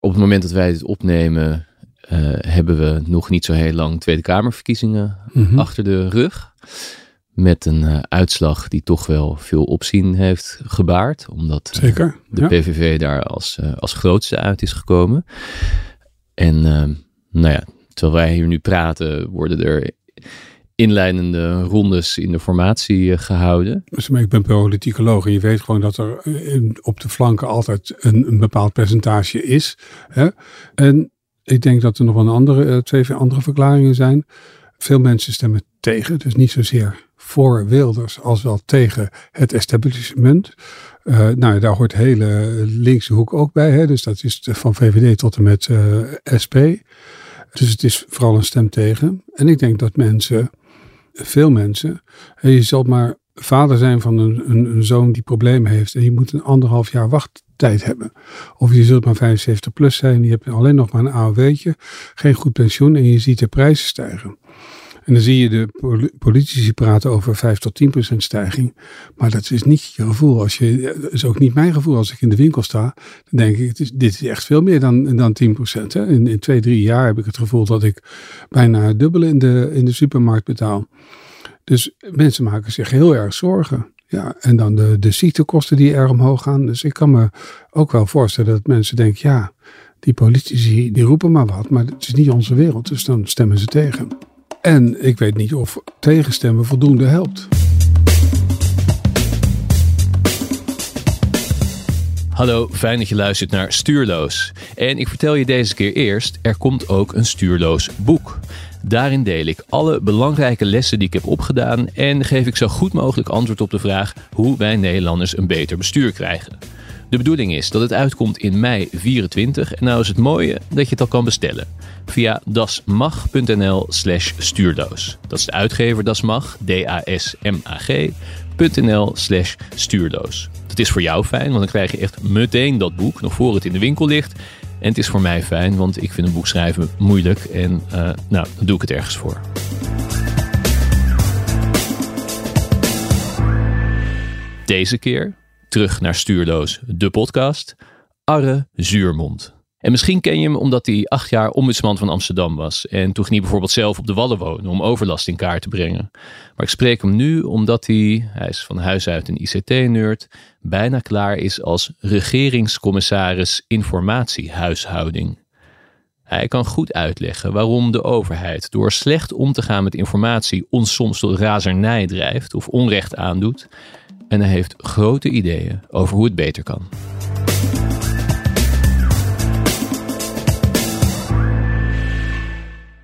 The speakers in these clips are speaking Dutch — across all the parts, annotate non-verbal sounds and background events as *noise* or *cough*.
Op het moment dat wij dit opnemen, eh, hebben we nog niet zo heel lang Tweede Kamerverkiezingen Mhm. achter de rug. Met een eh, uitslag die toch wel veel opzien heeft gebaard. Omdat eh, Zeker. de ja. PVV daar als, als grootste uit is gekomen. En eh, nou ja, terwijl wij hier nu praten, worden er inleidende rondes in de formatie eh, gehouden. Dus, ik ben politicoloog en je weet gewoon dat er in- op de flanken altijd een, bepaald percentage is. Hè? En ik denk dat er nog een andere, eh, twee andere verklaringen zijn. Veel mensen stemmen tegen, dus niet zozeer voor Wilders als wel tegen het establishment. Eh, nou, daar hoort hele linkse hoek ook bij. Hè? Dus dat is van VVD tot en met eh, SP. Dus het is vooral een stem tegen. En ik denk dat mensen, veel mensen, hè, je zult maar vader zijn van een, een, een zoon die problemen heeft. En je moet een anderhalf jaar wachttijd hebben. Of je zult maar 75 plus zijn. Je hebt alleen nog maar een AOW'tje. Geen goed pensioen. En je ziet de prijzen stijgen. En dan zie je de poli- politici praten over 5 tot 10 procent stijging. Maar dat is niet je gevoel. Als je, dat is ook niet mijn gevoel. Als ik in de winkel sta, dan denk ik, het is, dit is echt veel meer dan, dan 10 procent. In, in twee, drie jaar heb ik het gevoel dat ik bijna het dubbele in de, in de supermarkt betaal. Dus mensen maken zich heel erg zorgen. Ja, en dan de, de ziektekosten die erg omhoog gaan. Dus ik kan me ook wel voorstellen dat mensen denken, ja, die politici die roepen maar wat, maar het is niet onze wereld. Dus dan stemmen ze tegen. En ik weet niet of tegenstemmen voldoende helpt. Hallo, fijn dat je luistert naar Stuurloos. En ik vertel je deze keer eerst, er komt ook een stuurloos boek. Daarin deel ik alle belangrijke lessen die ik heb opgedaan en geef ik zo goed mogelijk antwoord op de vraag hoe wij Nederlanders een beter bestuur krijgen. De bedoeling is dat het uitkomt in mei 24 en nou is het mooie dat je het al kan bestellen. Via dasmag.nl slash stuurloos. Dat is de uitgever Dasmag, D-A-S-M-A-G.nl slash stuurloos. Dat is voor jou fijn, want dan krijg je echt meteen dat boek, nog voor het in de winkel ligt. En het is voor mij fijn, want ik vind een boek schrijven moeilijk en eh, nou, dan doe ik het ergens voor. Deze keer terug naar Stuurloos, de podcast, Arre Zuurmond. En misschien ken je hem omdat hij acht jaar ombudsman van Amsterdam was. En toen ging hij bijvoorbeeld zelf op de Wallen wonen om overlast in kaart te brengen. Maar ik spreek hem nu omdat hij, hij is van huis uit een ICT-nerd, bijna klaar is als regeringscommissaris informatiehuishouding. Hij kan goed uitleggen waarom de overheid door slecht om te gaan met informatie ons soms tot razernij drijft of onrecht aandoet. En hij heeft grote ideeën over hoe het beter kan.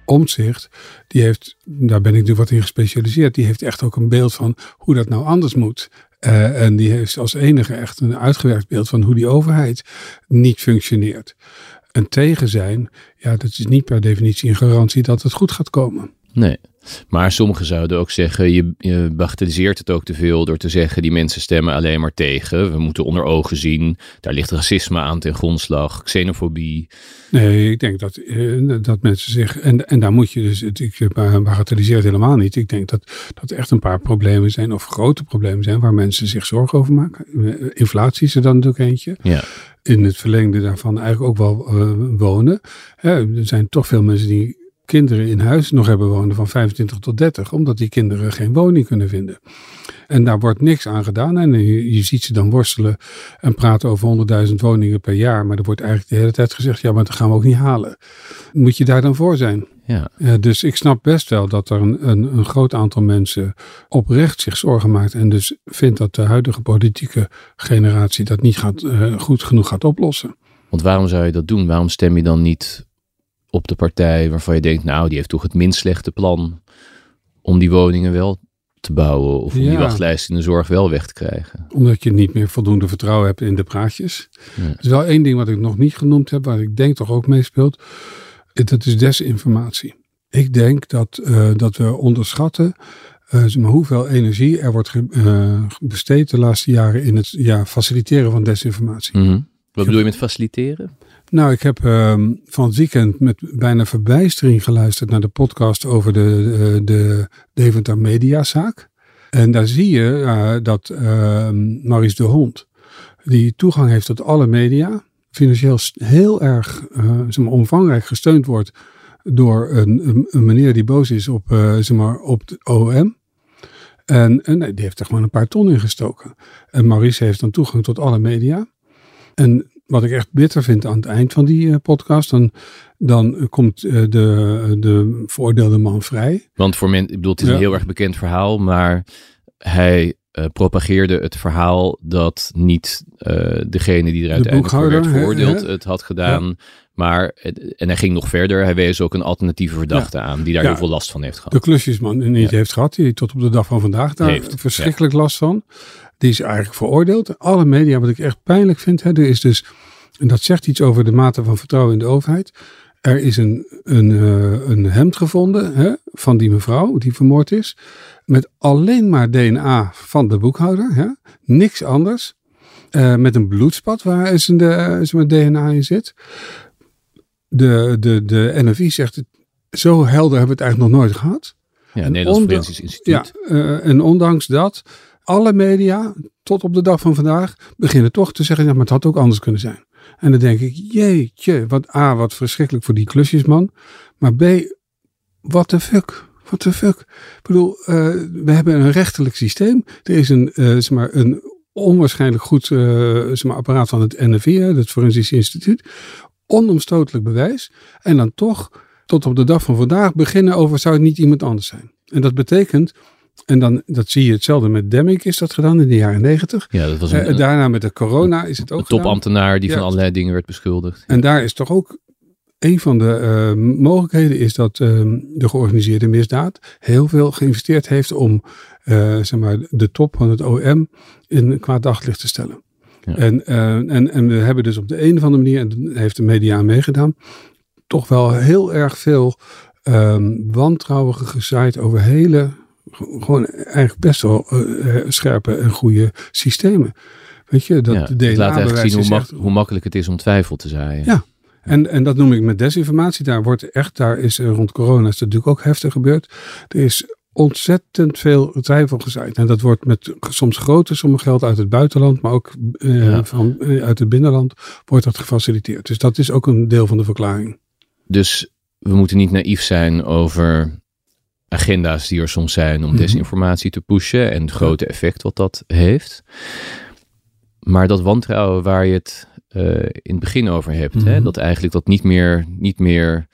Omtzigt, die heeft, daar ben ik nu wat in gespecialiseerd, die heeft echt ook een beeld van hoe dat nou anders moet. Eh, en die heeft als enige echt een uitgewerkt beeld van hoe die overheid niet functioneert. En tegen zijn, ja, dat is niet per definitie een garantie dat het goed gaat komen. Nee. Maar sommigen zouden ook zeggen, je, je bagatelliseert het ook te veel door te zeggen, die mensen stemmen alleen maar tegen. We moeten onder ogen zien, daar ligt racisme aan ten grondslag, xenofobie. Nee, ik denk dat, eh, dat mensen zich. En, en daar moet je dus. Ik bagatelliseer het helemaal niet. Ik denk dat dat er echt een paar problemen zijn, of grote problemen zijn, waar mensen zich zorgen over maken. Eh, Inflatie is er dan natuurlijk eentje. Ja, In het verlengde daarvan eigenlijk ook wel eh, wonen. Hè, er zijn toch veel mensen die kinderen in huis nog hebben wonen van 25 tot 30, omdat die kinderen geen woning kunnen vinden. En daar wordt niks aan gedaan. En je, je ziet ze dan worstelen en praten over 100.000 woningen per jaar. Maar er wordt eigenlijk de hele tijd gezegd, ja, maar dat gaan we ook niet halen. Moet je daar dan voor zijn? ja. Ja, dus ik snap best wel dat er een, een, een groot aantal mensen oprecht zich zorgen maakt. En dus vindt dat de huidige politieke generatie dat niet gaat, eh, goed genoeg gaat oplossen. Want waarom zou je dat doen? Waarom stem je dan niet op de partij waarvan je denkt, nou, die heeft toch het minst slechte plan om die woningen wel te bouwen of om die wachtlijst in de zorg wel weg te krijgen? Omdat je niet meer voldoende vertrouwen hebt in de praatjes. Ja. Er is wel één ding wat ik nog niet genoemd heb, waar ik denk toch ook meespeelt. Dat is desinformatie. Ik denk dat, eh, dat we onderschatten eh, maar, hoeveel energie er wordt ge- eh, besteed de laatste jaren in het ja, faciliteren van desinformatie. Mhm. Wat bedoel je met faciliteren? Nou, ik heb ehm, van het weekend met bijna verbijstering geluisterd naar de podcast over de, de, de Deventer Mediazaak. En daar zie je eh, dat ehm Maurice de Hond, die toegang heeft tot alle media, financieel heel erg zeg maar, omvangrijk gesteund wordt door een, een, meneer die boos is op, zeg maar, op de OM. En, en die heeft er gewoon een paar ton in gestoken. En Maurice heeft dan toegang tot alle media. En wat ik echt bitter vind aan het eind van die podcast, dan, dan komt de, de veroordeelde man vrij. Want voor men, ik bedoel, het is een heel erg bekend verhaal, maar hij uh, propageerde het verhaal dat niet degene die er uiteindelijk voor werd veroordeeld het had gedaan. Maar, en hij ging nog verder. Hij wees ook een alternatieve verdachte aan die daar heel veel last van heeft gehad. De klusjesman niet heeft gehad, die tot op de dag van vandaag daar heeft, verschrikkelijk last van. Die is eigenlijk veroordeeld. Alle media, wat ik echt pijnlijk vind, hè, er is dus, en dat zegt iets over de mate van vertrouwen in de overheid. Er is een, een, uh, een hemd gevonden hè, van die mevrouw die vermoord is. Met alleen maar DNA van de boekhouder. Hè, niks anders. Uh, met een bloedspat waar zijn, de, zijn DNA in zit. De, de, de NFI zegt, zo helder hebben we het eigenlijk nog nooit gehad. Ja, Nederlands Forensisch Instituut. Ja, uh, en ondanks dat, alle media tot op de dag van vandaag beginnen toch te zeggen, ja, maar het had ook anders kunnen zijn. En dan denk ik, jeetje, wat A, wat verschrikkelijk voor die klusjesman. Maar B, what the fuck? What the fuck? Ik bedoel, uh, we hebben een rechterlijk systeem. Er is een, uh, zeg maar, een onwaarschijnlijk goed uh, zeg maar, apparaat van het NFI, het Forensisch Instituut. Onomstotelijk bewijs. En dan toch, tot op de dag van vandaag, beginnen over zou het niet iemand anders zijn. En dat betekent en dan, dat zie je hetzelfde met Demming is dat gedaan in de jaren negentig. Ja, dat was een, uh, daarna met de corona is het ook Een topambtenaar die van allerlei dingen werd beschuldigd. En daar is toch ook een van de uh, mogelijkheden is dat uh, de georganiseerde misdaad heel veel geïnvesteerd heeft om zeg maar, de top van het OM in kwaad daglicht te stellen. Ja. En, en, en we hebben dus op de een of andere manier, en heeft de media meegedaan, toch wel heel erg veel ehm, wantrouwen gezaaid over hele gewoon eigenlijk best wel uh, scherpe en goede systemen. Weet je, dat ja, de DNA laat eigenlijk zien hoe, mak hoe, makkelijk het is om twijfel te zaaien. Ja, en, en dat noem ik met desinformatie. Daar wordt echt, daar is rond corona is natuurlijk ook heftig gebeurd. Er is ontzettend veel twijfel gezaaid. En dat wordt met soms grote sommen geld uit het buitenland, maar ook uh, ja. van, uh, uit het binnenland, wordt dat gefaciliteerd. Dus dat is ook een deel van de verklaring. Dus we moeten niet naïef zijn over agenda's die er soms zijn om mm -hmm. desinformatie te pushen en het grote effect wat dat heeft. Maar dat wantrouwen waar je het uh, in het begin over hebt, mm -hmm. hè, Mhm. dat eigenlijk dat niet meer, niet meer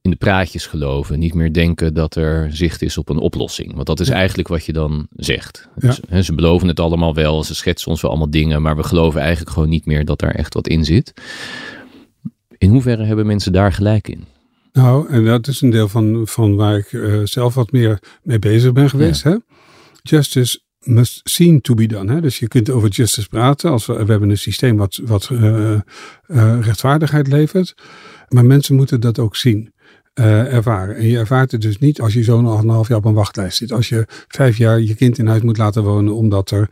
in de praatjes geloven, niet meer denken dat er zicht is op een oplossing. Want dat is Ja. eigenlijk wat je dan zegt. Ja. Dus, hè, ze beloven het allemaal wel, ze schetsen ons wel allemaal dingen, maar we geloven eigenlijk gewoon niet meer dat daar echt wat in zit. In hoeverre hebben mensen daar gelijk in? Nou, en dat is een deel van, van waar ik eh, zelf wat meer mee bezig ben geweest. Hè? Justice must seem to be done. Hè? Dus je kunt over justice praten. Als we, we hebben een systeem wat, wat eh, eh, rechtvaardigheid levert. Maar mensen moeten dat ook zien. ervaren. En je ervaart het dus niet als je zo'n anderhalf jaar op een wachtlijst zit. Als je vijf jaar je kind in huis moet laten wonen omdat er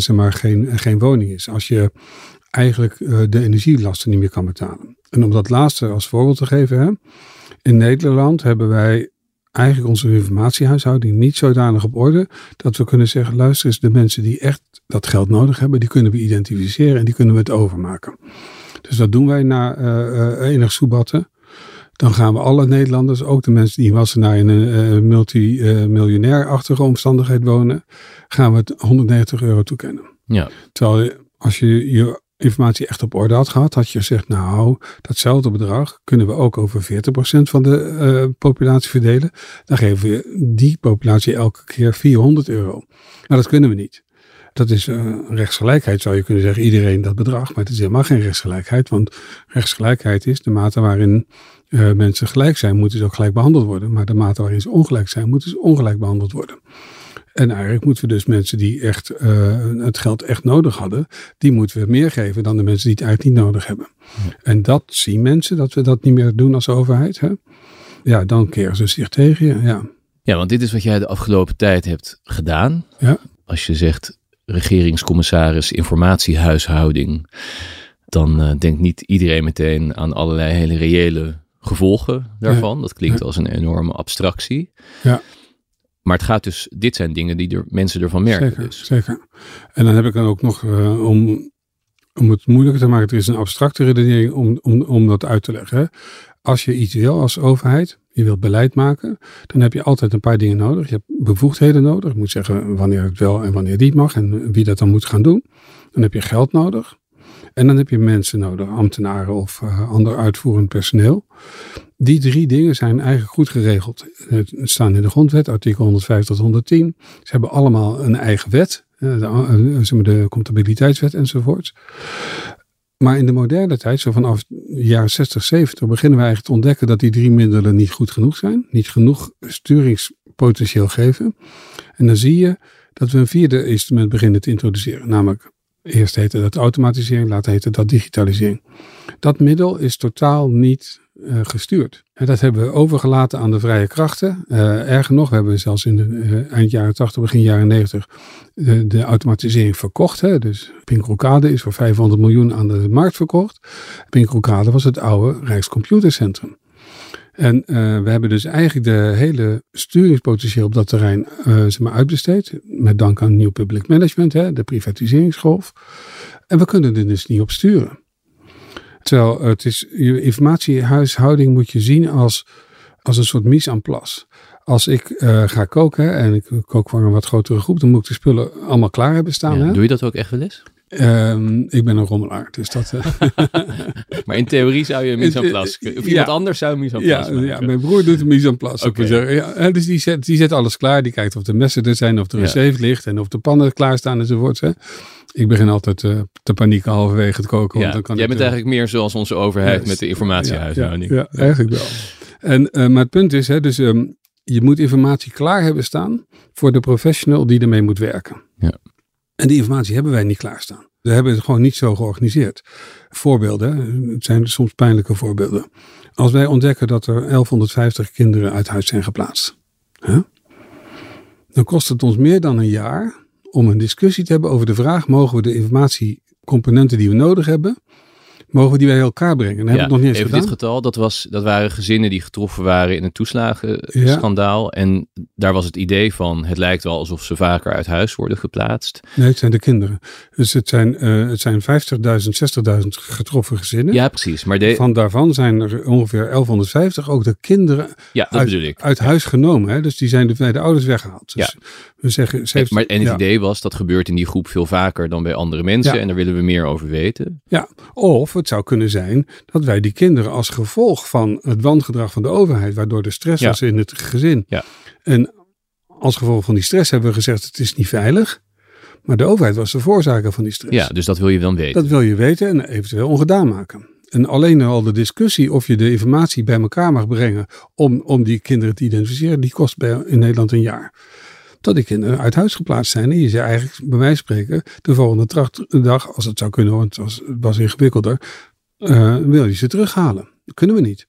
zeg maar geen, geen woning is. Als je eigenlijk de energielasten niet meer kan betalen. En om dat laatste als voorbeeld te geven. Hè, in Nederland hebben wij eigenlijk onze informatiehuishouding niet zodanig op orde dat we kunnen zeggen, luister eens, de mensen die echt dat geld nodig hebben, die kunnen we identificeren en die kunnen we het overmaken. Dus dat doen wij na eh, eh, enig soebatten. Dan gaan we alle Nederlanders, ook de mensen die in Wassenaar in een uh, multimiljonair-achtige omstandigheid wonen, gaan we het 190 euro toekennen. Ja, Terwijl als je je informatie echt op orde had gehad, had je gezegd, nou, datzelfde bedrag kunnen we ook over 40% van de eh, populatie verdelen. Dan geven we die populatie elke keer 400 euro. Maar dat kunnen we niet. Dat is eh, rechtsgelijkheid, zou je kunnen zeggen, iedereen dat bedrag. Maar het is helemaal geen rechtsgelijkheid, want rechtsgelijkheid is de mate waarin eh, mensen gelijk zijn, moeten ze ook gelijk behandeld worden. Maar de mate waarin ze ongelijk zijn, moeten ze ongelijk behandeld worden. En eigenlijk moeten we dus mensen die echt uh, het geld echt nodig hadden, die moeten we meer geven dan de mensen die het eigenlijk niet nodig hebben. Ja. En dat zien mensen, dat we dat niet meer doen als overheid. Hè? Ja, dan keren ze zich tegen je. Ja. ja, want dit is wat jij de afgelopen tijd hebt gedaan. Ja. Als je zegt regeringscommissaris informatiehuishouding, dan uh, denkt niet iedereen meteen aan allerlei hele reële gevolgen daarvan. Ja. Dat klinkt als een enorme abstractie. Ja. Maar het gaat dus, dit zijn dingen die er, mensen ervan merken. Zeker, Dus. zeker. En dan heb ik dan ook nog uh, om om het moeilijker te maken, er is een abstracte redenering om, om, om dat uit te leggen. Hè. Als je iets wil als overheid, je wilt beleid maken, dan heb je altijd een paar dingen nodig. Je hebt bevoegdheden nodig. Je moet zeggen wanneer het wel en wanneer niet mag en wie dat dan moet gaan doen. Dan heb je geld nodig. En dan heb je mensen nodig, ambtenaren of uh, ander uitvoerend personeel. Die drie dingen zijn eigenlijk goed geregeld. Het staan in de grondwet, artikel 150 tot 110. Ze hebben allemaal een eigen wet, de, de, de comptabiliteitswet enzovoort. Maar in de moderne tijd, zo vanaf de jaren 60, 70, beginnen we eigenlijk te ontdekken dat die drie middelen niet goed genoeg zijn. Niet genoeg sturingspotentieel geven. En dan zie je dat we een vierde instrument beginnen te introduceren. Namelijk, eerst heette dat automatisering, later heette dat digitalisering. Dat middel is totaal niet uh, gestuurd. En dat hebben we overgelaten aan de vrije krachten. Uh, erger nog, we hebben zelfs in de uh, eind jaren 80, begin jaren 90 de, de automatisering verkocht. Hè. Dus Pinkrokade is voor 500 miljoen aan de markt verkocht. Pinkrokade was het oude Rijkscomputercentrum. En we hebben dus eigenlijk de hele sturingspotentieel op dat terrein zeg maar uitbesteed. Met dank aan nieuw public management, hè, de privatiseringsgolf. En we kunnen er dus niet op sturen. Terwijl het is, je informatiehuishouding moet je zien als, als een soort mise en place. Als ik uh, ga koken en ik kook voor een wat grotere groep, dan moet ik de spullen allemaal klaar hebben staan. Ja, hè? Doe je dat ook echt wel eens? Um, ik ben een rommelaar, dus dat... Uh... *laughs* maar in theorie zou je een mise en *laughs* place... Of iemand ja. anders zou een mise en place ja, ja, mijn broer doet een mise en place. Okay. Ja, dus die zet, die zet alles klaar. Die kijkt of de messen er zijn, of er een zeef ligt en of de pannen klaar staan enzovoort. Hè? Ik begin altijd uh, te panieken halverwege het koken. Ja, dan kan jij bent uh, eigenlijk meer zoals onze overheid yes. met de informatiehuishouding. Ja, ja, eigenlijk wel. En, maar het punt is, hè, dus, um, je moet informatie klaar hebben staan voor de professional die ermee moet werken. Ja. En die informatie hebben wij niet klaarstaan. We hebben het gewoon niet zo georganiseerd. Voorbeelden, het zijn soms pijnlijke voorbeelden. Als wij ontdekken dat er 1150 kinderen uit huis zijn geplaatst, hè, dan kost het ons meer dan een jaar om een discussie te hebben over de vraag: mogen we de informatiecomponenten die we nodig hebben, mogen we die bij elkaar brengen? Dat ja, we nog niet eens even gedaan. dit getal, dat, was, dat waren gezinnen die getroffen waren in een toeslagenschandaal. Ja. En daar was het idee van: het lijkt wel alsof ze vaker uit huis worden geplaatst. Nee, het zijn de kinderen. Dus het zijn, uh, het zijn 50.000, 60.000 getroffen gezinnen. Ja, precies. Maar de... Van daarvan zijn er ongeveer 1150 ook de kinderen ja, dat uit, bedoel ik. uit huis genomen. Hè? Dus die zijn de, bij de ouders weggehaald. Dus ja. we zeggen, 70, maar, en het idee was dat gebeurt in die groep veel vaker dan bij andere mensen. En daar willen we meer over weten. Ja, of zou kunnen zijn dat wij die kinderen als gevolg van het wangedrag van de overheid, waardoor er stress Ja. was in het gezin. Ja. En als gevolg van die stress hebben we gezegd het is niet veilig. Maar de overheid was de veroorzaker van die stress. Ja, dus dat wil je dan weten. Dat wil je weten en eventueel ongedaan maken. En alleen al de discussie of je de informatie bij elkaar mag brengen om, om die kinderen te identificeren, die kost bij, in Nederland een jaar. Dat die kinderen uit huis geplaatst zijn. En je zei eigenlijk, bij wijze van spreken, de volgende tracht- dag, als het zou kunnen, want het was, het was ingewikkelder, uh, wil je ze terughalen. Dat kunnen we niet.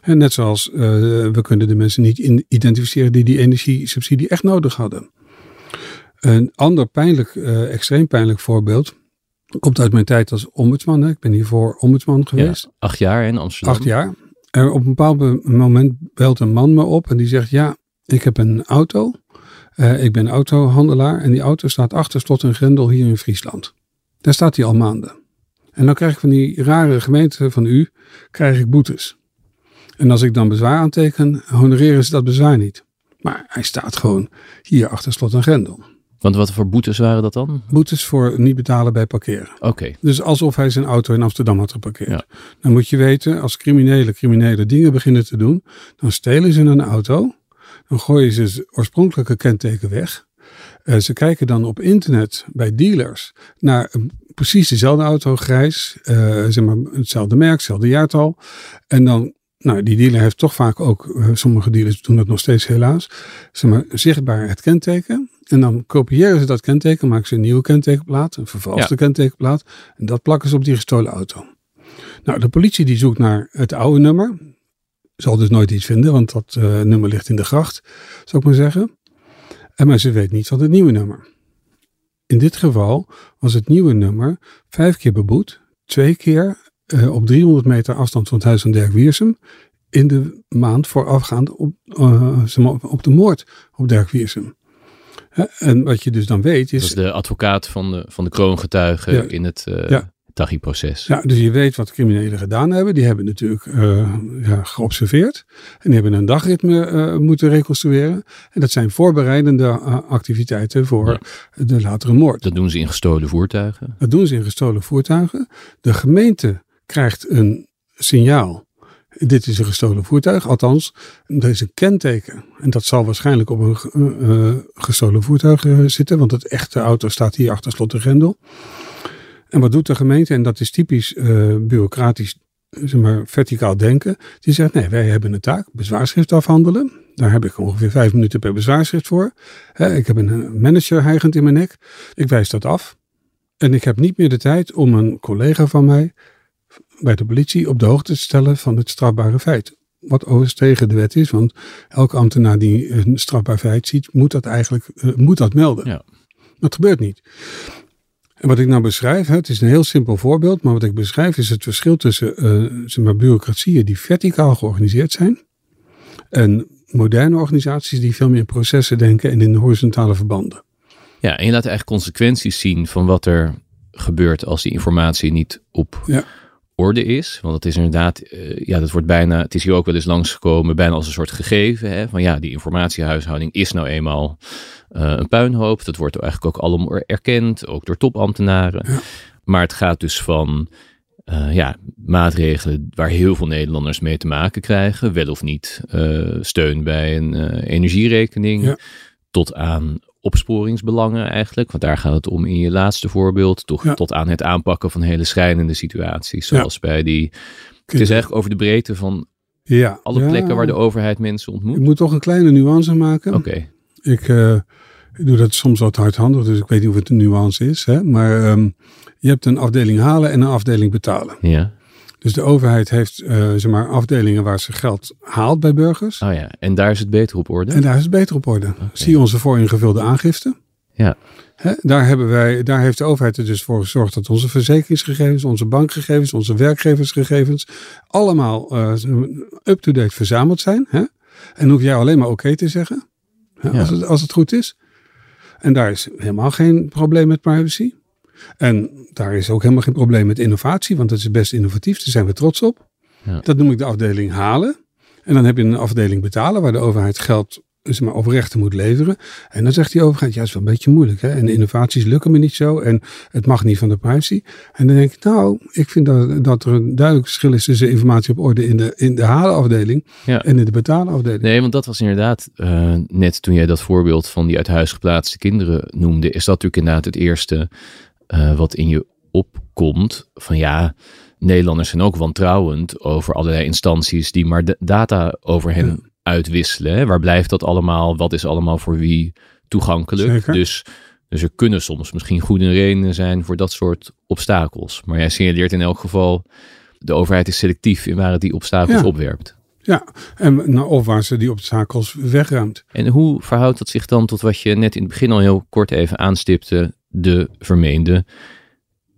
En net zoals uh, we kunnen de mensen niet in identificeren die die energiesubsidie echt nodig hadden. Een ander pijnlijk, uh, extreem pijnlijk voorbeeld komt uit mijn tijd als ombudsman. Hè. Ik ben hiervoor ombudsman geweest. Ja, acht jaar in Amsterdam. Acht jaar. En op een bepaald moment belt een man me op en die zegt: Ja, ik heb een auto. Uh, ik ben autohandelaar en die auto staat achter slot en grendel hier in Friesland. Daar staat hij al maanden. En dan krijg ik van die rare gemeente van u, krijg ik boetes. En als ik dan bezwaar aanteken, honoreren ze dat bezwaar niet. Maar hij staat gewoon hier achter slot en grendel. Want wat voor boetes waren dat dan? Boetes voor niet betalen bij parkeren. Oké. Okay. Dus alsof hij zijn auto in Amsterdam had geparkeerd. Ja. Dan moet je weten, als criminelen criminele dingen beginnen te doen, dan stelen ze een auto. Dan gooien ze het oorspronkelijke kenteken weg. Uh, ze kijken dan op internet bij dealers naar uh, precies dezelfde auto, grijs, uh, zeg maar hetzelfde merk, hetzelfde jaartal. En dan, nou, die dealer heeft toch vaak ook, sommige dealers doen dat nog steeds helaas, zeg maar zichtbaar het kenteken. En dan kopiëren ze dat kenteken, maken ze een nieuwe kentekenplaat, een vervalste ja. kentekenplaat. En dat plakken ze op die gestolen auto. Nou, de politie die zoekt naar het oude nummer. Zal dus nooit iets vinden, want dat uh, nummer ligt in de gracht, zou ik maar zeggen. En maar ze weet niet van het nieuwe nummer. In dit geval was het nieuwe nummer vijf keer beboet, twee keer uh, op 300 meter afstand van het huis van Dirk Wiersum. In de maand voorafgaand op, uh, op de moord op Dirk Wiersum. En wat je dus dan weet is... Dat is de advocaat van de, van de kroongetuigen ja. in het uh, ja. Taghi-proces. Ja, dus je weet wat criminelen gedaan hebben. Die hebben natuurlijk uh, ja, geobserveerd. En die hebben een dagritme uh, moeten reconstrueren. En dat zijn voorbereidende uh, activiteiten voor ja. de latere moord. Dat doen ze in gestolen voertuigen? Dat doen ze in gestolen voertuigen. De gemeente krijgt een signaal. Dit is een gestolen voertuig, althans, er is een kenteken. En dat zal waarschijnlijk op een gestolen voertuig zitten, want het echte auto staat hier achter slot de grendel. En wat doet de gemeente? En dat is typisch uh, bureaucratisch, zeg maar, verticaal denken. Die zegt, nee, wij hebben een taak, bezwaarschrift afhandelen. Daar heb ik ongeveer vijf minuten per bezwaarschrift voor. He, ik heb een manager hijgend in mijn nek. Ik wijs dat af. En ik heb niet meer de tijd om een collega van mij bij de politie op de hoogte te stellen van het strafbare feit. Wat overigens tegen de wet is, want elke ambtenaar die een strafbaar feit ziet, moet dat eigenlijk uh, moet dat melden. Ja. Dat gebeurt niet. En wat ik nou beschrijf, het is een heel simpel voorbeeld, maar wat ik beschrijf is het verschil tussen uh, zeg maar, bureaucratieën die verticaal georganiseerd zijn en moderne organisaties die veel meer in processen denken en in horizontale verbanden. Ja, en je laat eigenlijk consequenties zien van wat er gebeurt als die informatie niet op ja. Orde is. Want het is inderdaad, uh, ja, dat wordt bijna, het is hier ook wel eens langsgekomen, bijna als een soort gegeven. Hè, van ja, die informatiehuishouding is nou eenmaal uh, een puinhoop. Dat wordt eigenlijk ook allemaal erkend, ook door topambtenaren. Ja. Maar het gaat dus van uh, ja, maatregelen waar heel veel Nederlanders mee te maken krijgen, wel of niet steun bij een energierekening, ja. tot aan opsporingsbelangen eigenlijk. Want daar gaat het om in je laatste voorbeeld, toch Ja. tot aan het aanpakken van hele schrijnende situaties, zoals bij die. Het is eigenlijk over de breedte van Ja. alle plekken waar de overheid mensen Ik ontmoet. moet toch een kleine nuance maken. Oké, Ik, uh, ik doe dat soms wat hardhandig, dus ik weet niet of het een nuance is. Hè? Maar um, je hebt een afdeling halen en een afdeling betalen. ja. Dus de overheid heeft uh, zeg maar afdelingen waar ze geld haalt bij burgers. Oh ja, en daar is het beter op orde. En daar is het beter op orde. Okay. Zie onze vooringevulde aangifte. Ja. Hè? Daar, hebben wij, daar heeft de overheid er dus voor gezorgd dat onze verzekeringsgegevens, onze bankgegevens, onze werkgeversgegevens allemaal uh, up-to-date verzameld zijn. Hè? En hoef jij alleen maar oké okay te zeggen. Ja. Als, het, als het goed is. En daar is helemaal geen probleem met privacy. En daar is ook helemaal geen probleem met innovatie, want dat is best innovatief. Daar zijn we trots op. Ja. Dat noem ik de afdeling halen. En dan heb je een afdeling betalen, waar de overheid geld dus maar oprechten moet leveren. En dan zegt die overheid, ja, dat is wel een beetje moeilijk. Hè? En innovaties lukken me niet zo. En het mag niet van de privacy. En dan denk ik, nou, ik vind dat, dat er een duidelijk verschil is tussen informatie op orde in de, in de halenafdeling ja. en in de betalenafdeling. Nee, want dat was inderdaad, uh, net toen jij dat voorbeeld van die uit huis geplaatste kinderen noemde, is dat natuurlijk inderdaad het eerste uh, wat in je opkomt. Van ja, Nederlanders zijn ook wantrouwend over allerlei instanties die maar data over hen ja. uitwisselen. Hè? Waar blijft dat allemaal? Wat is allemaal voor wie toegankelijk? Dus, dus er kunnen soms misschien goede redenen zijn voor dat soort obstakels. Maar jij signaleert in elk geval, de overheid is selectief in waar het die obstakels ja. opwerpt. Ja, en, nou, of waar ze die obstakels wegruimt. En hoe verhoudt dat zich dan tot wat je net in het begin al heel kort even aanstipte, de vermeende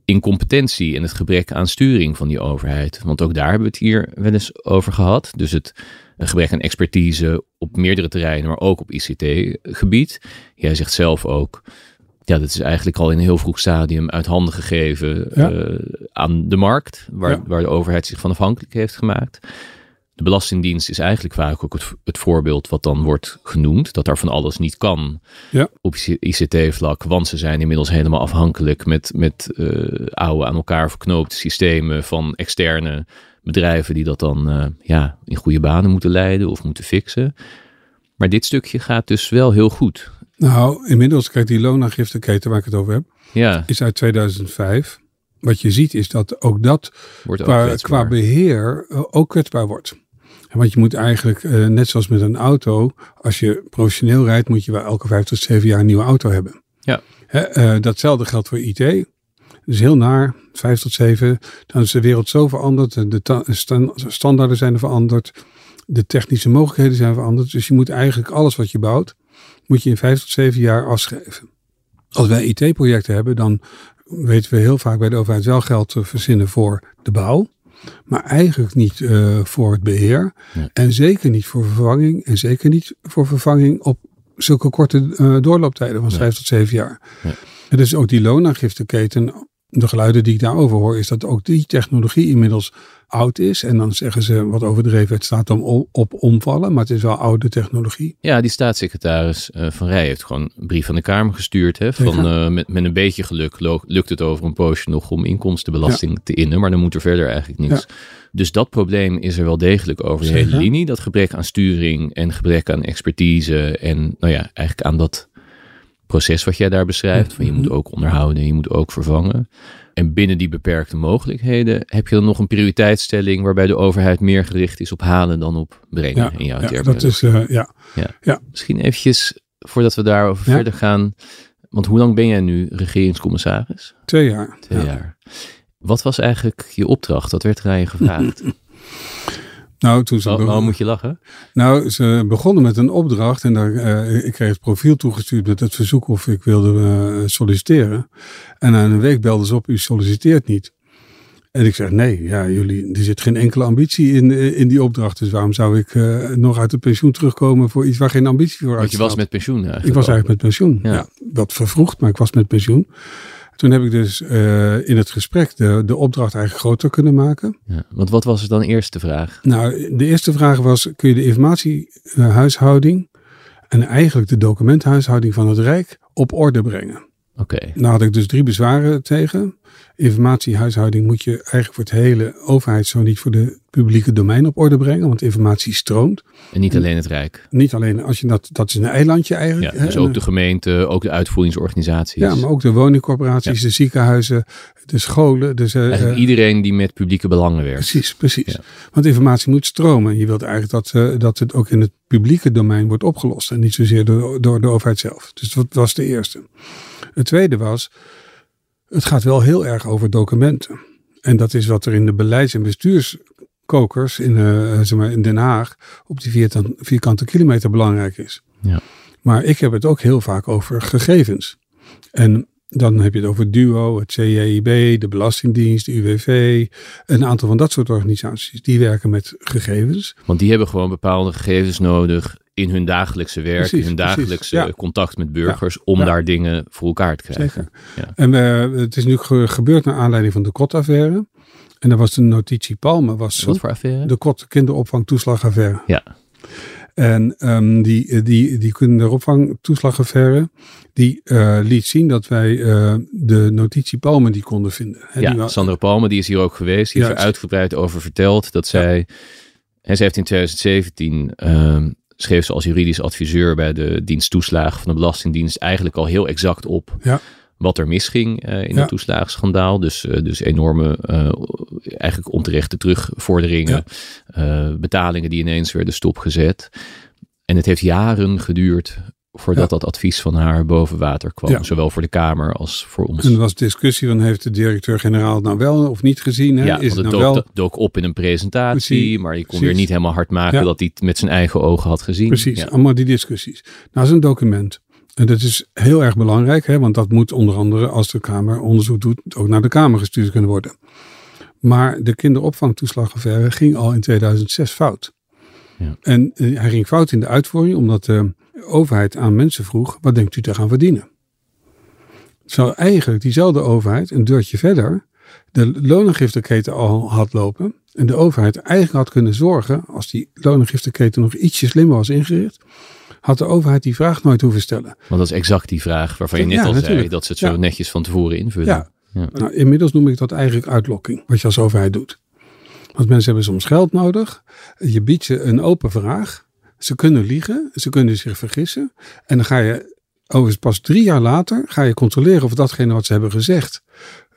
incompetentie en het gebrek aan sturing van die overheid. Want ook daar hebben we het hier wel eens over gehad. Dus het een gebrek aan expertise op meerdere terreinen, maar ook op ICT-gebied. Jij zegt zelf ook, ja, dat is eigenlijk al in een heel vroeg stadium uit handen gegeven ja. uh, aan de markt, waar, ja. waar de overheid zich van afhankelijk heeft gemaakt. De Belastingdienst is eigenlijk vaak ook het, het, voorbeeld wat dan wordt genoemd. Dat er van alles niet kan ja. op ICT-vlak. Want ze zijn inmiddels helemaal afhankelijk met, met uh, oude aan elkaar verknoopte systemen van externe bedrijven die dat dan uh, ja, in goede banen moeten leiden of moeten fixen. Maar dit stukje gaat dus wel heel goed. Nou, inmiddels, kijk, die loonaangifteketen waar ik het over heb, ja. is uit 2005. Wat je ziet is dat ook dat wordt qua, qua beheer uh, ook kwetsbaar wordt. Want je moet eigenlijk, uh, net zoals met een auto, als je professioneel rijdt, moet je wel elke vijf tot zeven jaar een nieuwe auto hebben. Ja. He, uh, datzelfde geldt voor IT. Dus heel naar, vijf tot zeven. Dan is de wereld zo veranderd, de sta standaarden zijn er veranderd, de technische mogelijkheden zijn veranderd. Dus je moet eigenlijk alles wat je bouwt, moet je in vijf tot zeven jaar afschrijven. Als wij IT-projecten hebben, dan weten we heel vaak bij de overheid wel geld te verzinnen voor de bouw. Maar eigenlijk niet uh, voor het beheer. En zeker niet voor vervanging. En zeker niet voor vervanging op zulke korte uh, doorlooptijden van vijf tot zeven jaar. Ja. En dus ook die loonaangifteketen de geluiden die ik daarover hoor, is dat ook die technologie inmiddels oud is. En dan zeggen ze wat overdreven, het staat om, op omvallen, maar het is wel oude technologie. Ja, die staatssecretaris uh, Van Rij heeft gewoon een brief van de Kamer gestuurd. Hè, van, uh, met, met een beetje geluk lukt het over een poosje nog om inkomstenbelasting te innen, maar dan moet er verder eigenlijk niks. Ja. Dus dat probleem is er wel degelijk over de hele linie. Dat gebrek aan sturing en gebrek aan expertise en nou ja, eigenlijk aan dat proces wat jij daar beschrijft. Van je moet ook onderhouden, je moet ook vervangen. En binnen die beperkte mogelijkheden heb je dan nog een prioriteitsstelling waarbij de overheid meer gericht is op halen dan op brengen ja, in jouw ja, dat is, uh, ja. ja. Ja. Misschien eventjes, voordat we daarover verder gaan, want hoe lang ben jij nu regeringscommissaris? Twee jaar. Twee jaar. Wat was eigenlijk je opdracht? Wat werd er aan je gevraagd? *laughs* Nou, toen ze oh, moet je lachen? Nou, ze begonnen met een opdracht en daar, uh, ik kreeg het profiel toegestuurd met het verzoek of ik wilde uh, solliciteren. En na een week belden ze op, u solliciteert niet. En ik zeg, nee, ja, jullie, er zit geen enkele ambitie in, in die opdracht. Dus waarom zou ik uh, nog uit het pensioen terugkomen voor iets waar geen ambitie voor uit Want je was met pensioen eigenlijk Ik was eigenlijk met pensioen, ja. ja. Wat vervroegd, maar ik was met pensioen. Toen heb ik dus uh, in het gesprek de, de opdracht eigenlijk groter kunnen maken. Ja, want wat was dan eerste vraag? Nou, de eerste vraag was: kun je de informatiehuishouding en eigenlijk de documenthuishouding van het Rijk op orde brengen? Oké. Okay. Nou had ik dus drie bezwaren tegen. Informatiehuishouding moet je eigenlijk voor het hele overheid, zo niet voor de publieke domein op orde brengen, want informatie stroomt. En niet alleen het Rijk. Niet alleen, als je dat, dat is een eilandje eigenlijk. Ja, dus ook de gemeente, ook de uitvoeringsorganisaties. Ja, maar ook de woningcorporaties, ja. de ziekenhuizen, de scholen. Dus, uh, iedereen die met publieke belangen werkt. Precies, precies. Ja. Want informatie moet stromen. Je wilt eigenlijk dat, uh, dat het ook in het publieke domein wordt opgelost en niet zozeer door, door de overheid zelf. Dus dat was de eerste. Het tweede was, het gaat wel heel erg over documenten. En dat is wat er in de beleids- en bestuurskokers in, uh, zeg maar in Den Haag op die vierkante, vierkante kilometer belangrijk is. Ja. Maar ik heb het ook heel vaak over gegevens. En dan heb je het over DUO, het CJIB, de Belastingdienst, de UWV. Een aantal van dat soort organisaties. Die werken met gegevens. Want die hebben gewoon bepaalde gegevens nodig in hun dagelijkse werk, precies, in hun dagelijkse ja. contact met burgers, ja. om ja. daar dingen voor elkaar te krijgen. Zeker. En uh, het is nu ge gebeurd naar aanleiding van de KOT-affaire. En daar was de notitie Palme. Was Wat voor affaire? De KOT kinderopvangtoeslagaffaire. Ja. En um, die, die, die kinderopvangtoeslagaffaire, die uh, liet zien dat wij uh, de notitie Palme die konden vinden. He, ja, die Sandra Palme, die is hier ook geweest. Die heeft er uitgebreid over verteld dat zij... Hij heeft in 2017 um, schreef ze als juridisch adviseur bij de dienst toeslagen van de Belastingdienst eigenlijk al heel exact op ja. Wat er misging uh, in ja. het toeslagenschandaal. Dus, uh, dus enorme, uh, eigenlijk onterechte terugvorderingen, ja. betalingen die ineens werden stopgezet. En het heeft jaren geduurd voordat ja. dat advies van haar boven water kwam. Zowel voor de Kamer als voor ons. En er was discussie van heeft de directeur-generaal het nou wel of niet gezien? Hè? Ja, is het nou dook, wel... dook op in een presentatie, Precies. maar je kon Precies. weer niet helemaal hard maken dat hij het met zijn eigen ogen had gezien. Precies, allemaal die discussies. Nou, dat is een document. En dat is heel erg belangrijk, hè, want dat moet onder andere als de Kamer onderzoek doet, ook naar de Kamer gestuurd kunnen worden. Maar de kinderopvangtoeslagaffaire ging al in 2006 fout. Ja. En eh, hij ging fout in de uitvoering, omdat de overheid aan mensen vroeg: wat denkt u te gaan verdienen? Zou eigenlijk diezelfde overheid een deurtje verder de lonengifteketen al had lopen. En de overheid eigenlijk had kunnen zorgen, als die lonengifteketen nog ietsje slimmer was ingericht, had de overheid die vraag nooit hoeven stellen. Want dat is exact die vraag waarvan je net Ja, al zei dat ze het zo Ja. netjes van tevoren invullen. Ja. Ja. Nou, inmiddels noem ik dat eigenlijk uitlokking, wat je als overheid doet. Want mensen hebben soms geld nodig. Je biedt ze een open vraag. Ze kunnen liegen, ze kunnen zich vergissen. En dan ga je, overigens pas drie jaar later, ga je controleren of datgene wat ze hebben gezegd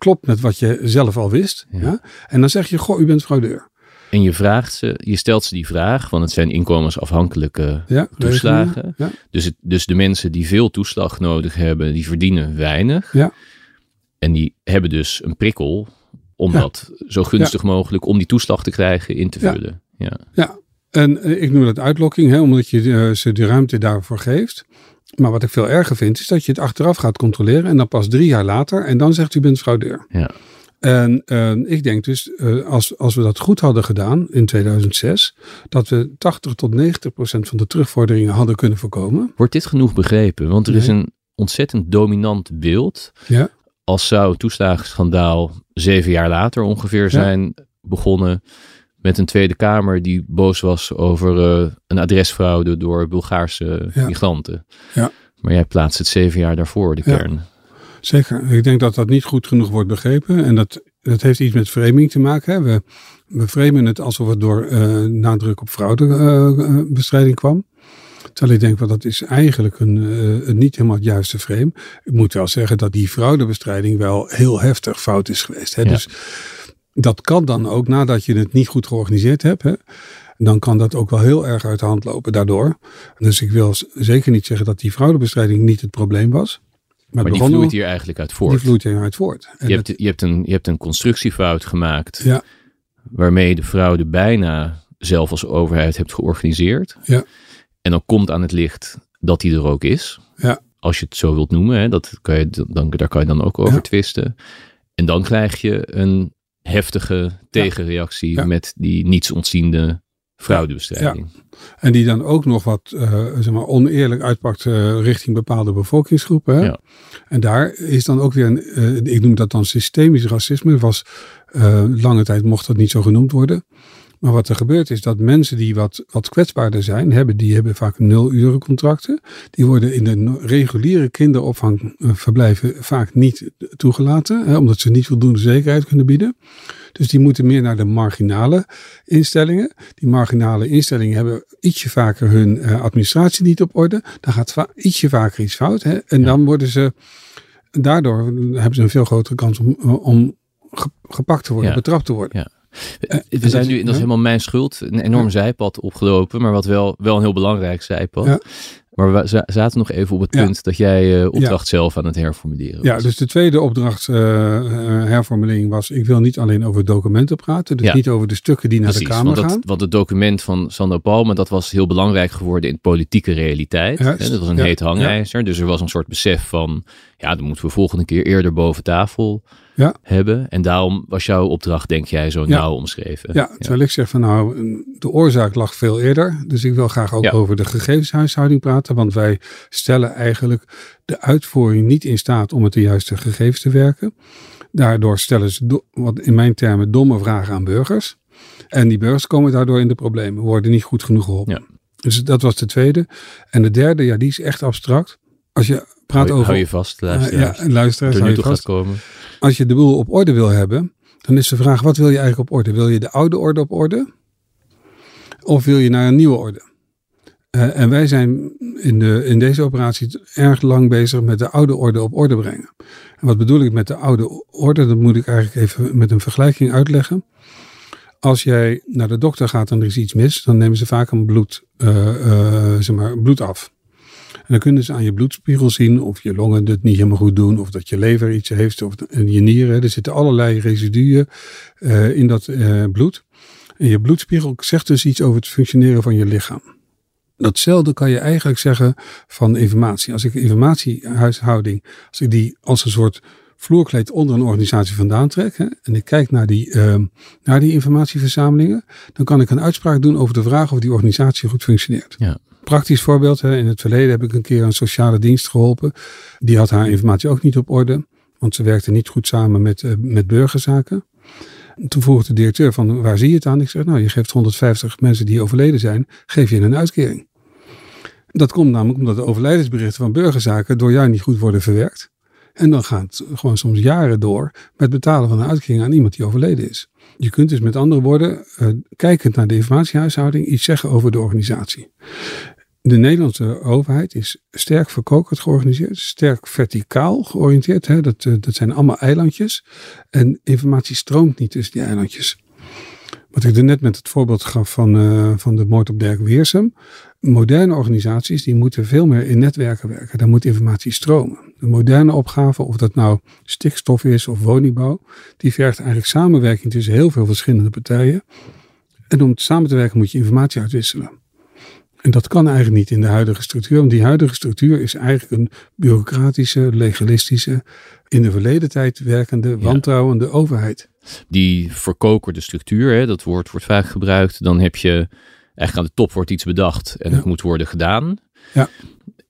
klopt met wat je zelf al wist. Ja. Ja. En dan zeg je, goh, u bent fraudeur. En je vraagt ze, je stelt ze die vraag, want het zijn inkomensafhankelijke Ja, toeslagen. Ja. Dus, het, dus de mensen die veel toeslag nodig hebben, die verdienen weinig. Ja. En die hebben dus een prikkel om dat zo gunstig mogelijk, om die toeslag te krijgen, in te vullen. Ja. Ja, en eh, ik noem dat uitlokking, hè, omdat je eh, ze de ruimte daarvoor geeft. Maar wat ik veel erger vind, is dat je het achteraf gaat controleren en dan pas drie jaar later en dan zegt u bent fraudeur. Ja. En eh, ik denk dus, eh, als, als we dat goed hadden gedaan in 2006, dat we 80 tot 90 procent van de terugvorderingen hadden kunnen voorkomen. Wordt dit genoeg begrepen? Want er is een ontzettend dominant beeld Ja. als zou het toeslagenschandaal zeven jaar later ongeveer zijn begonnen met een Tweede Kamer die boos was over uh, een adresfraude door Bulgaarse migranten. Ja. Maar jij plaatst het zeven jaar daarvoor, de kern. Zeker. Ik denk dat dat niet goed genoeg wordt begrepen. En dat, dat heeft iets met framing te maken. Hè. We, we framen het alsof het door uh, nadruk op fraudebestrijding kwam. Terwijl ik denk, wel, dat is eigenlijk een, een, niet helemaal het juiste frame. Ik moet wel zeggen dat die fraudebestrijding wel heel heftig fout is geweest. Hè? Ja. Dus dat kan dan ook nadat je het niet goed georganiseerd hebt. Hè? Dan kan dat ook wel heel erg uit de hand lopen daardoor. Dus ik wil zeker niet zeggen dat die fraudebestrijding niet het probleem was. Maar, die vloeit hier eigenlijk uit voort. Die vloeit hieruit voort. En je, hebt, je, hebt een, je hebt een constructiefout gemaakt. Ja. Waarmee de fraude bijna zelf als overheid hebt georganiseerd. Ja. En dan komt aan het licht dat die er ook is. Ja. Als je het zo wilt noemen. Hè, dat kan je, dan, daar kan je dan ook over Ja. twisten. En dan krijg je een heftige tegenreactie met die niets ontziende fraudebestrijding. En die dan ook nog wat eh, zeg maar oneerlijk uitpakt eh, richting bepaalde bevolkingsgroepen. Hè? Ja. En daar is dan ook weer, een, eh, ik noem dat dan systemisch racisme. Was, lange tijd mocht dat niet zo genoemd worden. Maar wat er gebeurt is dat mensen die wat, wat kwetsbaarder zijn, hebben, die hebben vaak nul contracten. Die worden in de reguliere kinderopvangverblijven vaak niet toegelaten, hè, omdat ze niet voldoende zekerheid kunnen bieden. Dus die moeten meer naar de marginale instellingen. Die marginale instellingen hebben ietsje vaker hun eh, administratie niet op orde. Dan gaat va- ietsje vaker iets fout. Hè? En Ja. dan worden ze, daardoor hebben ze een veel grotere kans om, om ge- gepakt te worden, Ja. betrapt te worden. Ja. Eh, We zijn nu, dat is helemaal mijn schuld, een enorm zijpad opgelopen, maar wat wel, wel een heel belangrijk zijpad. Ja. Maar we za- zaten nog even op het Ja. punt dat jij eh, opdracht zelf aan het herformuleren Ja, was. dus de tweede opdracht eh, eh, herformulering was: ik wil niet alleen over documenten praten, dus Ja. niet over de stukken die naar de Kamer want, gaan. dat, want het document van Sander Palme, dat was heel belangrijk geworden in politieke realiteit. Hè, dat was een ja, heet hangijzer. Dus er was een soort besef van, ja, dan moeten we volgende keer eerder boven tafel Ja. hebben. En daarom was jouw opdracht, denk jij, zo Ja. nauw omschreven. Ja, terwijl ik zeg van nou, de oorzaak lag veel eerder. Dus ik wil graag ook over de gegevenshuishouding praten. Want wij stellen eigenlijk de uitvoering niet in staat om met de juiste gegevens te werken. Daardoor stellen ze, do- wat in mijn termen, domme vragen aan burgers. En die burgers komen daardoor in de problemen, worden niet goed genoeg geholpen. Ja. Dus dat was de tweede. En de derde, ja, die is echt abstract. Als je praat Hou, je- over... hou je vast, Uh, luisteraars. ja, luisteraars, er hou nu je toe vast. gaat komen. Als je de boel op orde wil hebben, dan is de vraag: wat wil je eigenlijk op orde? Wil je de oude orde op orde? Of wil je naar een nieuwe orde? Eh, en wij zijn in, de, in deze operatie erg lang bezig met de oude orde op orde brengen. En wat bedoel ik met de oude orde? Dat moet ik eigenlijk even met een vergelijking uitleggen. Als jij naar de dokter gaat en er is iets mis, dan nemen ze vaak een bloed, eh, eh, zeg maar, bloed af. En dan kunnen ze aan je bloedspiegel zien of je longen het niet helemaal goed doen, of dat je lever iets heeft, of je nieren. Er zitten allerlei residuen eh, in dat eh, bloed. En je bloedspiegel zegt dus iets over het functioneren van je lichaam. Datzelfde kan je eigenlijk zeggen van informatie. Als ik informatiehuishouding, als ik die als een soort vloerkleed onder een organisatie vandaan trek hè, en ik kijk naar die, eh, naar die informatieverzamelingen, dan kan ik een uitspraak doen over de vraag of die organisatie goed functioneert. Ja. Praktisch voorbeeld, hè, in het verleden heb ik een keer een sociale dienst geholpen. Die had haar informatie ook niet op orde, want ze werkte niet goed samen met, eh, met burgerzaken. Toen vroeg de directeur van waar zie je het aan? Ik zeg nou je geeft 150 mensen die overleden zijn, geef je een uitkering. Dat komt namelijk omdat de overlijdensberichten van burgerzaken door jou niet goed worden verwerkt. En dan gaat het gewoon soms jaren door met betalen van een uitkering aan iemand die overleden is. Je kunt dus met andere woorden, eh, kijkend naar de informatiehuishouding, iets zeggen over de organisatie. De Nederlandse overheid is sterk verkokerd georganiseerd, sterk verticaal georiënteerd. Hè? Dat, eh, dat zijn allemaal eilandjes. En informatie stroomt niet tussen die eilandjes. Wat ik er net met het voorbeeld gaf van, eh, van de moord op Dirk Weersum. Moderne organisaties die moeten veel meer in netwerken werken. Daar moet informatie stromen. De moderne opgave, of dat nou stikstof is of woningbouw, die vergt eigenlijk samenwerking tussen heel veel verschillende partijen. En om samen te werken moet je informatie uitwisselen. En dat kan eigenlijk niet in de huidige structuur, want die huidige structuur is eigenlijk een bureaucratische, legalistische, in de verleden tijd werkende, wantrouwende overheid. Die verkokerde structuur, hè, dat woord wordt vaak gebruikt. Dan heb je eigenlijk aan de top wordt iets bedacht en Ja. het moet worden gedaan. Ja.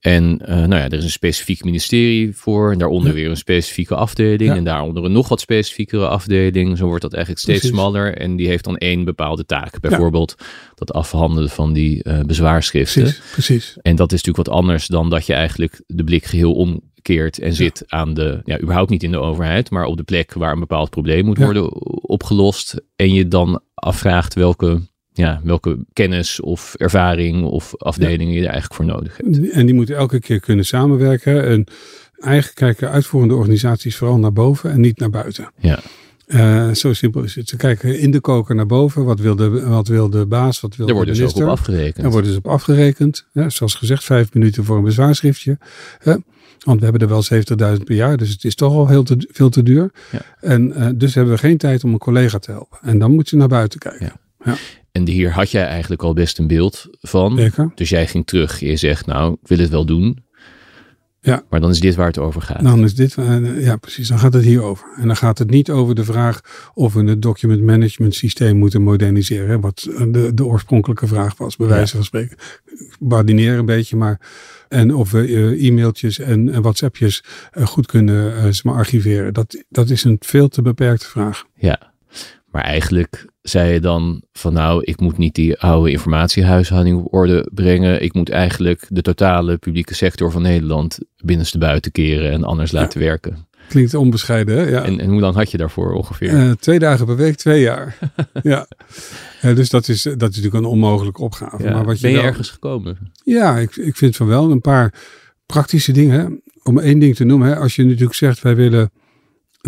En uh, nou ja, er is een specifiek ministerie voor. En daaronder weer een specifieke afdeling. Ja. En daaronder een nog wat specifiekere afdeling. Zo wordt dat eigenlijk steeds Precies. smaller. En die heeft dan één bepaalde taak. Bijvoorbeeld dat afhandelen van die uh, bezwaarschriften. Precies, precies. En dat is natuurlijk wat anders dan dat je eigenlijk de blik geheel omkeert. En zit aan de, ja, überhaupt niet in de overheid. Maar op de plek waar een bepaald probleem moet worden opgelost. En je dan afvraagt welke ja, welke kennis of ervaring of afdelingen je er eigenlijk voor nodig hebt. En die moeten elke keer kunnen samenwerken. En eigenlijk kijken uitvoerende organisaties vooral naar boven en niet naar buiten. Ja. Uh, zo simpel is het. Ze kijken in de koker naar boven. Wat wil de, wat wil de baas? Wat wil Daar de ook minister? op afgerekend. Daar worden ze op afgerekend. Ja, zoals gezegd, vijf minuten voor een bezwaarschriftje. Want we hebben er wel 70.000 per jaar, dus het is toch al heel te, veel te duur. Ja. En uh, dus hebben we geen tijd om een collega te helpen. En dan moet je naar buiten kijken. Ja. En hier had jij eigenlijk al best een beeld van. Zeker. Dus jij ging terug. Je zegt, nou, ik wil het wel doen. Ja. Maar dan is dit waar het over gaat. Dan is dit, uh, ja precies, dan gaat het hier over. En dan gaat het niet over de vraag of we het document management systeem moeten moderniseren. Wat de, de oorspronkelijke vraag was, bij wijze van spreken. Ik badineer een beetje, maar. En of we uh, e-mailtjes en, en WhatsAppjes goed kunnen archiveren. Dat, dat is een veel te beperkte vraag. Ja, maar eigenlijk zei je dan van nou, ik moet niet die oude informatiehuishouding op orde brengen. Ik moet eigenlijk de totale publieke sector van Nederland binnenste buiten keren en anders ja. laten werken. Klinkt onbescheiden, hè? Ja. En, en hoe lang had je daarvoor ongeveer? Uh, twee dagen per week, twee jaar. *laughs* ja. Uh, dus dat is, dat is natuurlijk een onmogelijke opgave. Ja. Maar wat je ben je ergens gekomen? Ja, ik, ik vind van wel een paar praktische dingen. Om één ding te noemen, hè? als je natuurlijk zegt wij willen,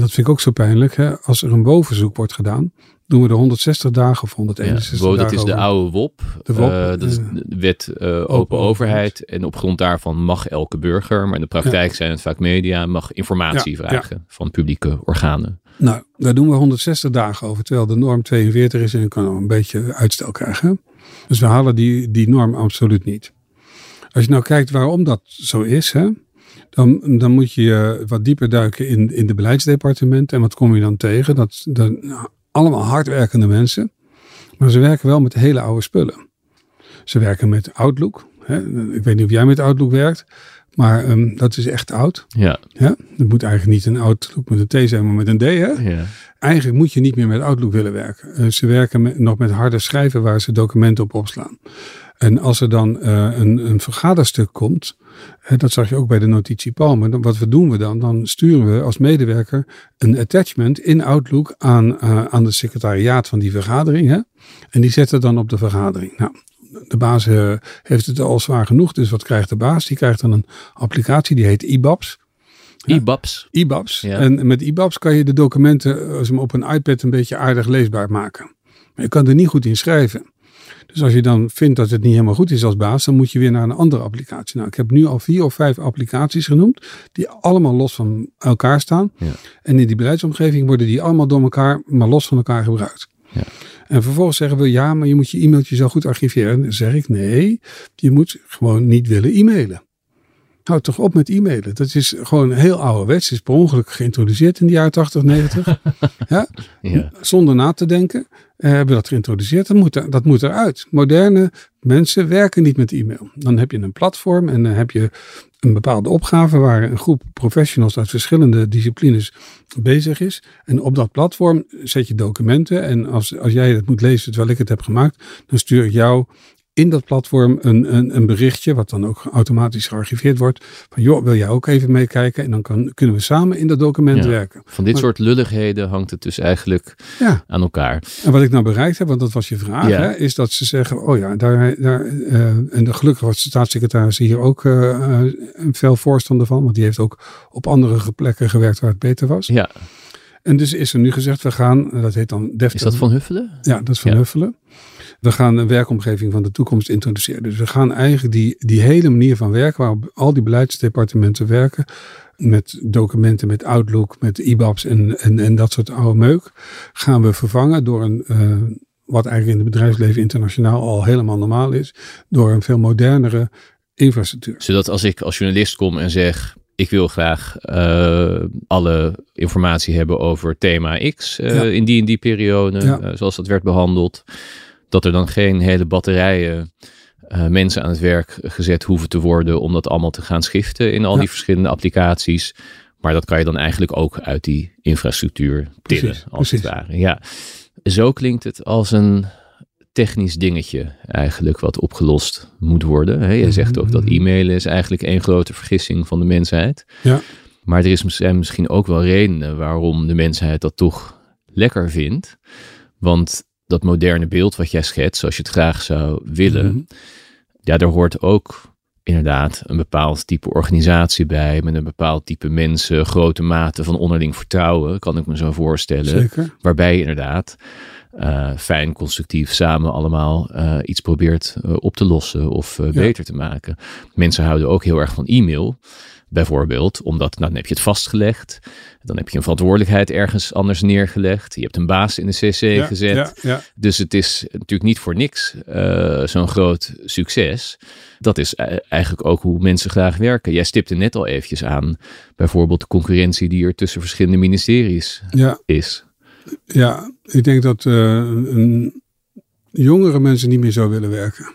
dat vind ik ook zo pijnlijk, hè? als er een bovenzoek wordt gedaan, doen we er 160 dagen of 161 ja, dagen Dat is de oude WOP. De WOP, uh, dat is de wet uh, open, open overheid. En op grond daarvan mag elke burger, maar in de praktijk ja. zijn het vaak media, mag informatie Ja, vragen van publieke organen. Nou, daar doen we 160 dagen over, terwijl de norm 42 is en je kan een beetje uitstel krijgen. Dus we halen die, die norm absoluut niet. Als je nou kijkt waarom dat zo is, hè, dan, dan moet je wat dieper duiken in, in de beleidsdepartementen. En wat kom je dan tegen? Dat, dat allemaal hardwerkende mensen, maar ze werken wel met hele oude spullen. Ze werken met Outlook. Hè. Ik weet niet of jij met Outlook werkt, maar um, dat is echt oud. Ja. ja. Het moet eigenlijk niet een Outlook met een T zijn, maar met een D. Hè? Ja. Eigenlijk moet je niet meer met Outlook willen werken. Uh, ze werken met, nog met harde schrijven waar ze documenten op opslaan. En als er dan uh, een, een vergaderstuk komt, dat zag je ook bij de notitie Palmer, dan, wat we doen we dan? Dan sturen we als medewerker een attachment in Outlook aan, uh, aan de secretariaat van die vergadering. Hè? En die zetten dan op de vergadering. Nou, de baas uh, heeft het al zwaar genoeg, dus wat krijgt de baas? Die krijgt dan een applicatie die heet IBABS. IBABS. IBABS. Ja. En met IBABS kan je de documenten als hem op een iPad een beetje aardig leesbaar maken. Maar je kan er niet goed in schrijven. Dus als je dan vindt dat het niet helemaal goed is als baas, dan moet je weer naar een andere applicatie. Nou, ik heb nu al vier of vijf applicaties genoemd, die allemaal los van elkaar staan. Ja. En in die beleidsomgeving worden die allemaal door elkaar, maar los van elkaar gebruikt. Ja. En vervolgens zeggen we, ja, maar je moet je e-mailtje zo goed archiveren. En dan zeg ik, nee, je moet gewoon niet willen e-mailen. Houd toch op met e-mailen. Dat is gewoon heel ouderwets. is per ongeluk geïntroduceerd in de jaren 80, 90. ja? Ja. Zonder na te denken hebben we dat geïntroduceerd. Dat moet, dat moet eruit. Moderne mensen werken niet met e-mail. Dan heb je een platform en dan heb je een bepaalde opgave waar een groep professionals uit verschillende disciplines bezig is. En op dat platform zet je documenten. En als, als jij het moet lezen terwijl ik het heb gemaakt, dan stuur ik jou in dat platform een, een, een berichtje, wat dan ook automatisch gearchiveerd wordt. Van joh, wil jij ook even meekijken? En dan kan, kunnen we samen in dat document Ja. werken. Van dit Maar- soort lulligheden hangt het dus eigenlijk Ja. aan elkaar. En wat ik nou bereikt heb, want dat was je vraag, Ja. hè, is dat ze zeggen, oh ja, daar, daar eh, en de, gelukkig was de staatssecretaris hier ook eh, eh, een fel voorstander van, want die heeft ook op andere plekken gewerkt waar het beter was. Ja, En dus is er nu gezegd, we gaan, dat heet dan deftig. is dat van Huffelen? Ja, dat is van. Huffelen. We gaan een werkomgeving van de toekomst introduceren. Dus we gaan eigenlijk die, die hele manier van werken, waarop al die beleidsdepartementen werken, met documenten, met Outlook, met IBABs en, en, en dat soort oude meuk, gaan we vervangen door een, eh, wat eigenlijk in het bedrijfsleven internationaal al helemaal normaal is, door een veel modernere infrastructuur. Zodat als ik als journalist kom en zeg, ik wil graag eh, alle informatie hebben over thema X eh, Ja. in die en die periode, Ja. zoals dat werd behandeld, dat er dan geen hele batterijen uh, mensen aan het werk gezet hoeven te worden om dat allemaal te gaan schiften in al die verschillende applicaties. Maar dat kan je dan eigenlijk ook uit die infrastructuur tillen, als precies. het ware. Ja, zo klinkt het als een technisch dingetje eigenlijk wat opgelost moet worden. Je zegt ook dat mhm. e-mailen is eigenlijk één grote vergissing van de mensheid. Ja. Maar er is, zijn misschien ook wel redenen waarom de mensheid dat toch lekker vindt. Want dat moderne beeld wat jij schetst, zoals je het graag zou willen, mhm. ja, daar hoort ook inderdaad een bepaald type organisatie bij, met een bepaald type mensen, grote mate van onderling vertrouwen, kan ik me zo voorstellen. Zeker. Waarbij je inderdaad uh, fijn, constructief samen allemaal uh, iets probeert uh, op te lossen of beter te maken. Mensen houden ook heel erg van e-mail. Bijvoorbeeld, omdat nou, dan heb je het vastgelegd. Dan heb je een verantwoordelijkheid ergens anders neergelegd. Je hebt een baas in de CC gezet. Ja, dus het is natuurlijk niet voor niks zo'n groot succes. Dat is eigenlijk ook hoe mensen graag werken. Jij stipte net al eventjes aan, bijvoorbeeld de concurrentie die er tussen verschillende ministeries is. Ja, ik denk dat uh, een, jongere mensen niet meer zo willen werken.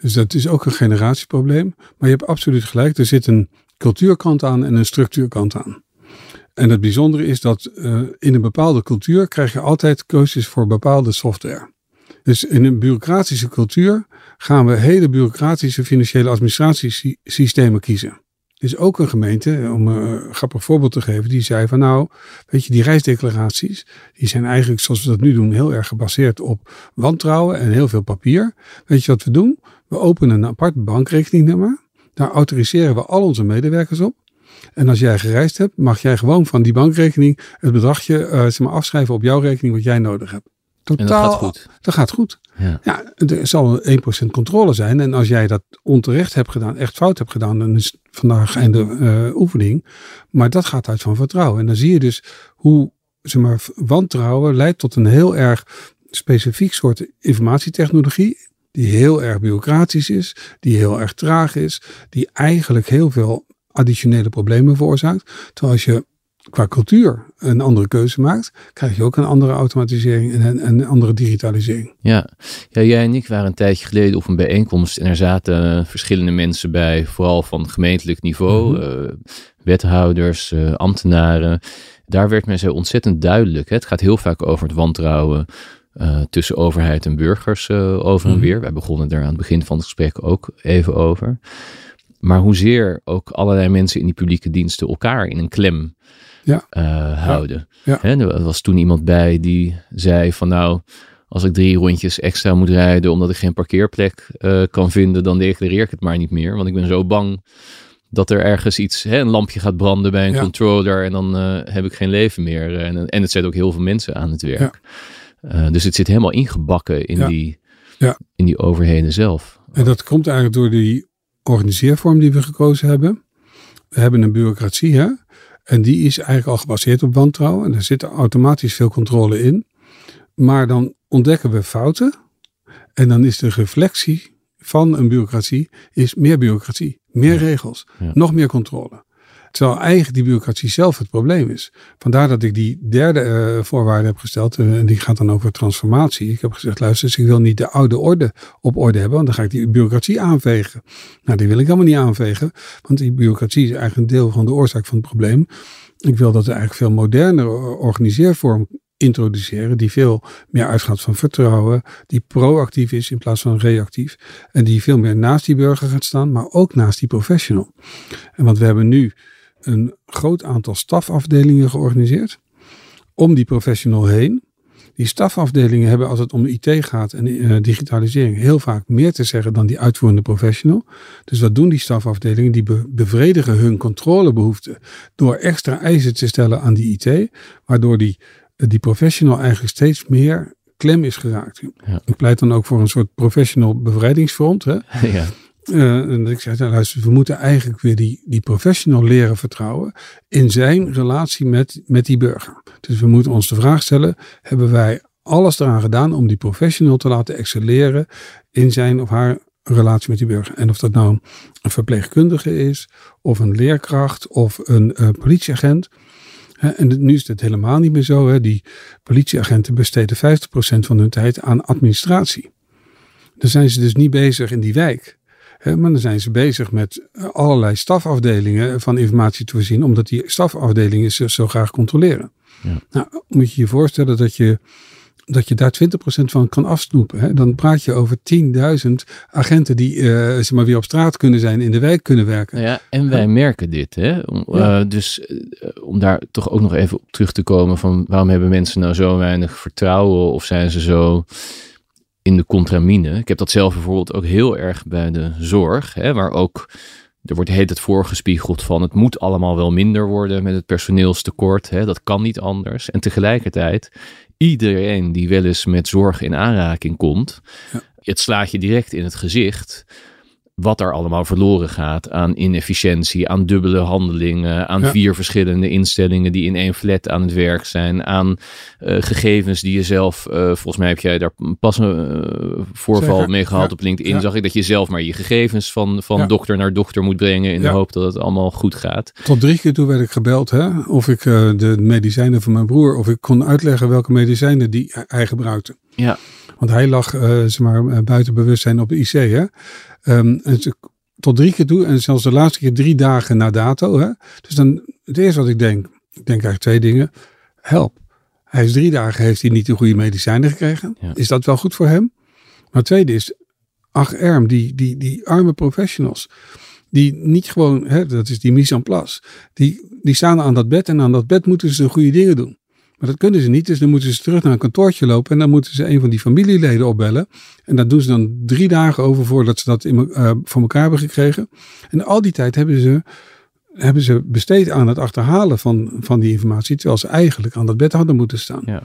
Dus dat is ook een generatieprobleem. Maar je hebt absoluut gelijk. Er zit een cultuurkant aan en een structuurkant aan. En het bijzondere is dat uh, in een bepaalde cultuur krijg je altijd keuzes voor bepaalde software. Dus in een bureaucratische cultuur gaan we hele bureaucratische financiële administratiesystemen kiezen is ook een gemeente, om een grappig voorbeeld te geven, die zei van nou, weet je, die reisdeclaraties, die zijn eigenlijk zoals we dat nu doen heel erg gebaseerd op wantrouwen en heel veel papier. Weet je wat we doen? We openen een apart bankrekeningnummer. Daar autoriseren we al onze medewerkers op. En als jij gereisd hebt, mag jij gewoon van die bankrekening het bedragje uh, zeg maar, afschrijven op jouw rekening wat jij nodig hebt. Totaal, en dat gaat goed. Dat gaat goed. Ja. ja, er zal 1% controle zijn. En als jij dat onterecht hebt gedaan, echt fout hebt gedaan, dan is vandaag einde uh, oefening. Maar dat gaat uit van vertrouwen. En dan zie je dus hoe zeg maar, wantrouwen leidt tot een heel erg specifiek soort informatietechnologie. Die heel erg bureaucratisch is, die heel erg traag is, die eigenlijk heel veel additionele problemen veroorzaakt. Terwijl als je qua cultuur een andere keuze maakt, krijg je ook een andere automatisering en een, andere digitalisering. Ja. ja, jij en ik waren een tijdje geleden op een bijeenkomst en er zaten verschillende mensen bij, vooral van gemeentelijk niveau, mhm. eh, wethouders, uh, ambtenaren. Daar werd mij zo ontzettend duidelijk. Hè? Het gaat heel vaak over het wantrouwen uh, tussen overheid en burgers over en mhm. weer. Wij begonnen daar aan het begin van het gesprek ook even over. Maar hoezeer ook allerlei mensen in die publieke diensten elkaar in een klem ja. uh, houden. Ja. er was toen iemand bij die zei van nou, als ik drie rondjes extra moet rijden omdat ik geen parkeerplek kan vinden, dan declareer ik het maar niet meer. Want ik ben zo bang dat er ergens iets, hè, een lampje gaat branden bij een controller en dan heb ik geen leven meer. En, en het zet ook heel veel mensen aan het werk. Dus het zit helemaal ingebakken in, die, in die overheden zelf. En dat komt eigenlijk door die organiseervorm die we gekozen hebben. We hebben een bureaucratie, hè? En die is eigenlijk al gebaseerd op wantrouwen. En daar zit automatisch veel controle in. Maar dan ontdekken we fouten. En dan is de reflectie van een bureaucratie is meer bureaucratie, meer regels, nog meer controle. Terwijl eigenlijk die bureaucratie zelf het probleem is. Vandaar dat ik die derde uh, voorwaarde heb gesteld. Uh, en die gaat dan over transformatie. Ik heb gezegd, luister, ik wil niet de oude orde op orde hebben. Want dan ga ik die bureaucratie aanvegen. Nou, die wil ik helemaal niet aanvegen. Want die bureaucratie is eigenlijk een deel van de oorzaak van het probleem. Ik wil dat er eigenlijk veel modernere organiseervorm introduceren die veel meer uitgaat van vertrouwen, die proactief is in plaats van reactief en die veel meer naast die burger gaat staan, maar ook naast die professional. En want we hebben nu een groot aantal stafafdelingen georganiseerd om die professional heen. Die stafafdelingen hebben als het om IT gaat en uh, digitalisering heel vaak meer te zeggen dan die uitvoerende professional. Dus wat doen die stafafdelingen? Die bevredigen hun controlebehoeften door extra eisen te stellen aan die IT, waardoor die, die professional eigenlijk steeds meer klem is geraakt. Ja. Ik pleit dan ook voor een soort professional bevrijdingsfront. Hè? *laughs* Ja. Uh, en ik zei, nou, luister, we moeten eigenlijk weer die, die professional leren vertrouwen in zijn relatie met, met die burger. Dus we moeten ons de vraag stellen, hebben wij alles eraan gedaan om die professional te laten excelleren in zijn of haar relatie met die burger. En of dat nou een verpleegkundige is, of een leerkracht, of een uh, politieagent. En nu is het helemaal niet meer zo. Hè. Die politieagenten besteden 50% van hun tijd aan administratie. Dan zijn ze dus niet bezig in die wijk. Maar dan zijn ze bezig met allerlei stafafdelingen van informatie te voorzien, omdat die stafafdelingen ze zo graag controleren. Ja. Nou, moet je je voorstellen dat je, dat je daar 20% van kan afsnoepen. Hè? Dan praat je over 10.000 agenten die eh, zeg maar weer op straat kunnen zijn, in de wijk kunnen werken. Nou ja, en wij merken dit. Hè? Om, Ja. eh, dus eh, om daar toch ook nog even op terug te komen van waarom hebben mensen nou zo weinig vertrouwen of zijn ze zo in de contramine? Ik heb dat zelf bijvoorbeeld ook heel erg bij de zorg, hè, waar ook er wordt hele tijd voorgespiegeld van het moet allemaal wel minder worden met het personeelstekort. Hè, dat kan niet anders. En tegelijkertijd, iedereen die wel eens met zorg in aanraking komt, Ja. het slaat je direct in het gezicht wat er allemaal verloren gaat aan inefficiëntie, aan dubbele handelingen, aan Ja. vier verschillende instellingen die in één flat aan het werk zijn, aan eh, gegevens die je zelf, eh, volgens mij heb jij daar pas een eh, voorval Zeker, mee gehad ja. op LinkedIn, Ja. zag ik dat je zelf maar je gegevens van, van dokter naar dokter moet brengen in de hoop dat het allemaal goed gaat. Tot drie keer toe werd ik gebeld hè, of ik de medicijnen van mijn broer, of ik kon uitleggen welke medicijnen die hij gebruikte. Ja. Want hij lag zeg maar, buiten bewustzijn op de IC. Hè? Ehm, en ze- tot drie keer toe en zelfs de laatste keer drie dagen na dato. Hè? Dus dan het eerste wat ik denk, ik denk eigenlijk twee dingen. Help. Hij is drie dagen, heeft hij niet de goede medicijnen gekregen. Ja. Is dat wel goed voor hem? Maar het tweede is, ach erm, die, die, die arme professionals. Die niet gewoon, hè, dat is die mise en place. Die, die staan aan dat bed en aan dat bed moeten ze de goede dingen doen. Maar dat kunnen ze niet, dus dan moeten ze terug naar een kantoortje lopen en dan moeten ze een van die familieleden opbellen. En dat doen ze dan drie dagen over voordat ze dat in, eh, voor elkaar hebben gekregen. En al die tijd hebben ze, hebben ze besteed aan het achterhalen van, van die informatie, terwijl ze eigenlijk aan dat bed hadden moeten staan. Ja.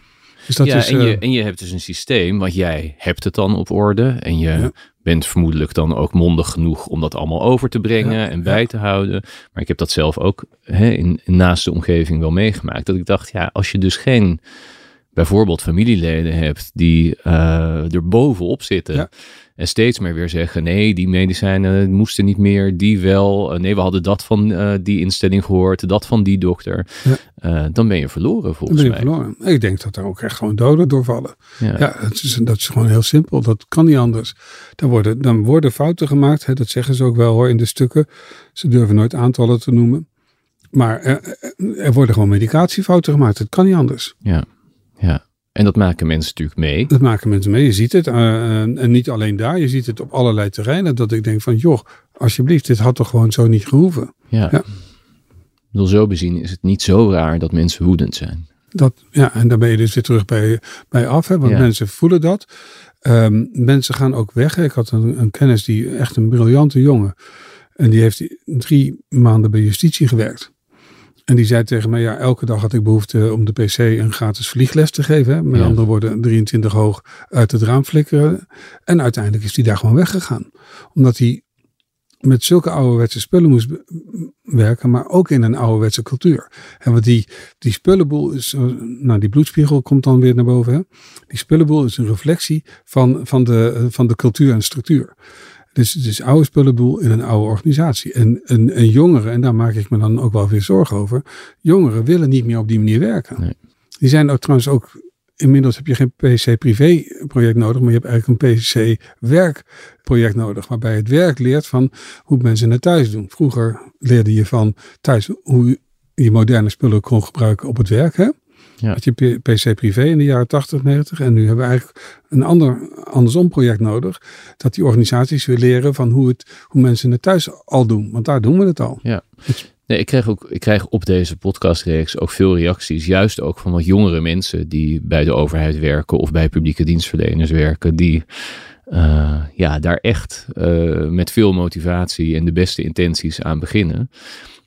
Dus dat ja, is, en, je, eh, en je hebt dus een systeem, want jij hebt het dan op orde en je Ja. bent vermoedelijk dan ook mondig genoeg om dat allemaal over te brengen Ja, en bij te houden. Maar ik heb dat zelf ook hè, in, in naast de omgeving wel meegemaakt. Dat ik dacht, ja, als je dus geen bijvoorbeeld familieleden hebt die eh, er bovenop zitten. Ja. En steeds meer weer zeggen: nee, die medicijnen moesten niet meer, die wel. Eh, nee, we hadden dat van eh, die instelling gehoord, dat van die dokter. Ja. Dan ben je verloren dan volgens ben je mij. verloren. Ik denk dat er ook echt gewoon doden doorvallen. Ja. Ja, dat is, dat is gewoon heel simpel. Dat kan niet anders. Dan worden, dan worden fouten gemaakt. Hè, dat zeggen ze ook wel hoor in de stukken. Ze durven nooit aantallen te noemen. Maar er, er worden gewoon medicatiefouten gemaakt. Het kan niet anders. Ja, ja. En dat maken mensen natuurlijk mee. Dat maken mensen mee. Je ziet het. eh, en en niet alleen daar. Je ziet het op allerlei terreinen. Dat ik denk van joh, alsjeblieft, dit had toch gewoon zo niet gehoeven. Ja. Ja. Bedoel, zo bezien is het niet zo raar dat mensen woedend zijn. Dat, ja, en dan ben je dus weer terug bij, bij af. Hè, want Ja. mensen voelen dat. Ehm, mensen gaan ook weg. Ik had een, een kennis die echt een briljante jongen. En die heeft drie maanden bij justitie gewerkt. En die zei tegen mij, ja, elke dag had ik behoefte om de PC een gratis vliegles te geven. Hè. Met Ja. andere woorden, 23 hoog uit het raam flikkeren. En uiteindelijk is hij daar gewoon weggegaan. Omdat hij met zulke ouderwetse spullen moest werken, maar ook in een ouderwetse cultuur. En want die, die spullenboel is, eh, nou die bloedspiegel komt dan weer naar boven. Hè? Die spullenboel is een reflectie van, van, de, eh, van de cultuur en structuur. Dus het is oude spullenboel in een oude organisatie. En, en, en jongeren, en daar maak ik me dan ook wel weer zorgen over. Jongeren willen niet meer op die manier werken. Nee. Die zijn ook trouwens ook, inmiddels heb je geen PC privé project nodig, maar je hebt eigenlijk een PC werkproject nodig. Waarbij het werk leert van hoe mensen het thuis doen. Vroeger leerde je van thuis hoe je moderne spullen kon gebruiken op het werk. Hè? Ja. Had je PC privé in de jaren 80, 90. En nu hebben we eigenlijk een ander, andersom project nodig. Dat die organisaties weer leren van hoe, het, hoe mensen het thuis al doen. Want daar doen we het al. Nee, ik, krijg ook, ik krijg op deze podcastreeks ook veel reacties. Juist ook van wat jongere mensen die bij de overheid werken of bij publieke dienstverleners werken. Die eh, ja, daar echt eh, met veel motivatie en de beste intenties aan beginnen.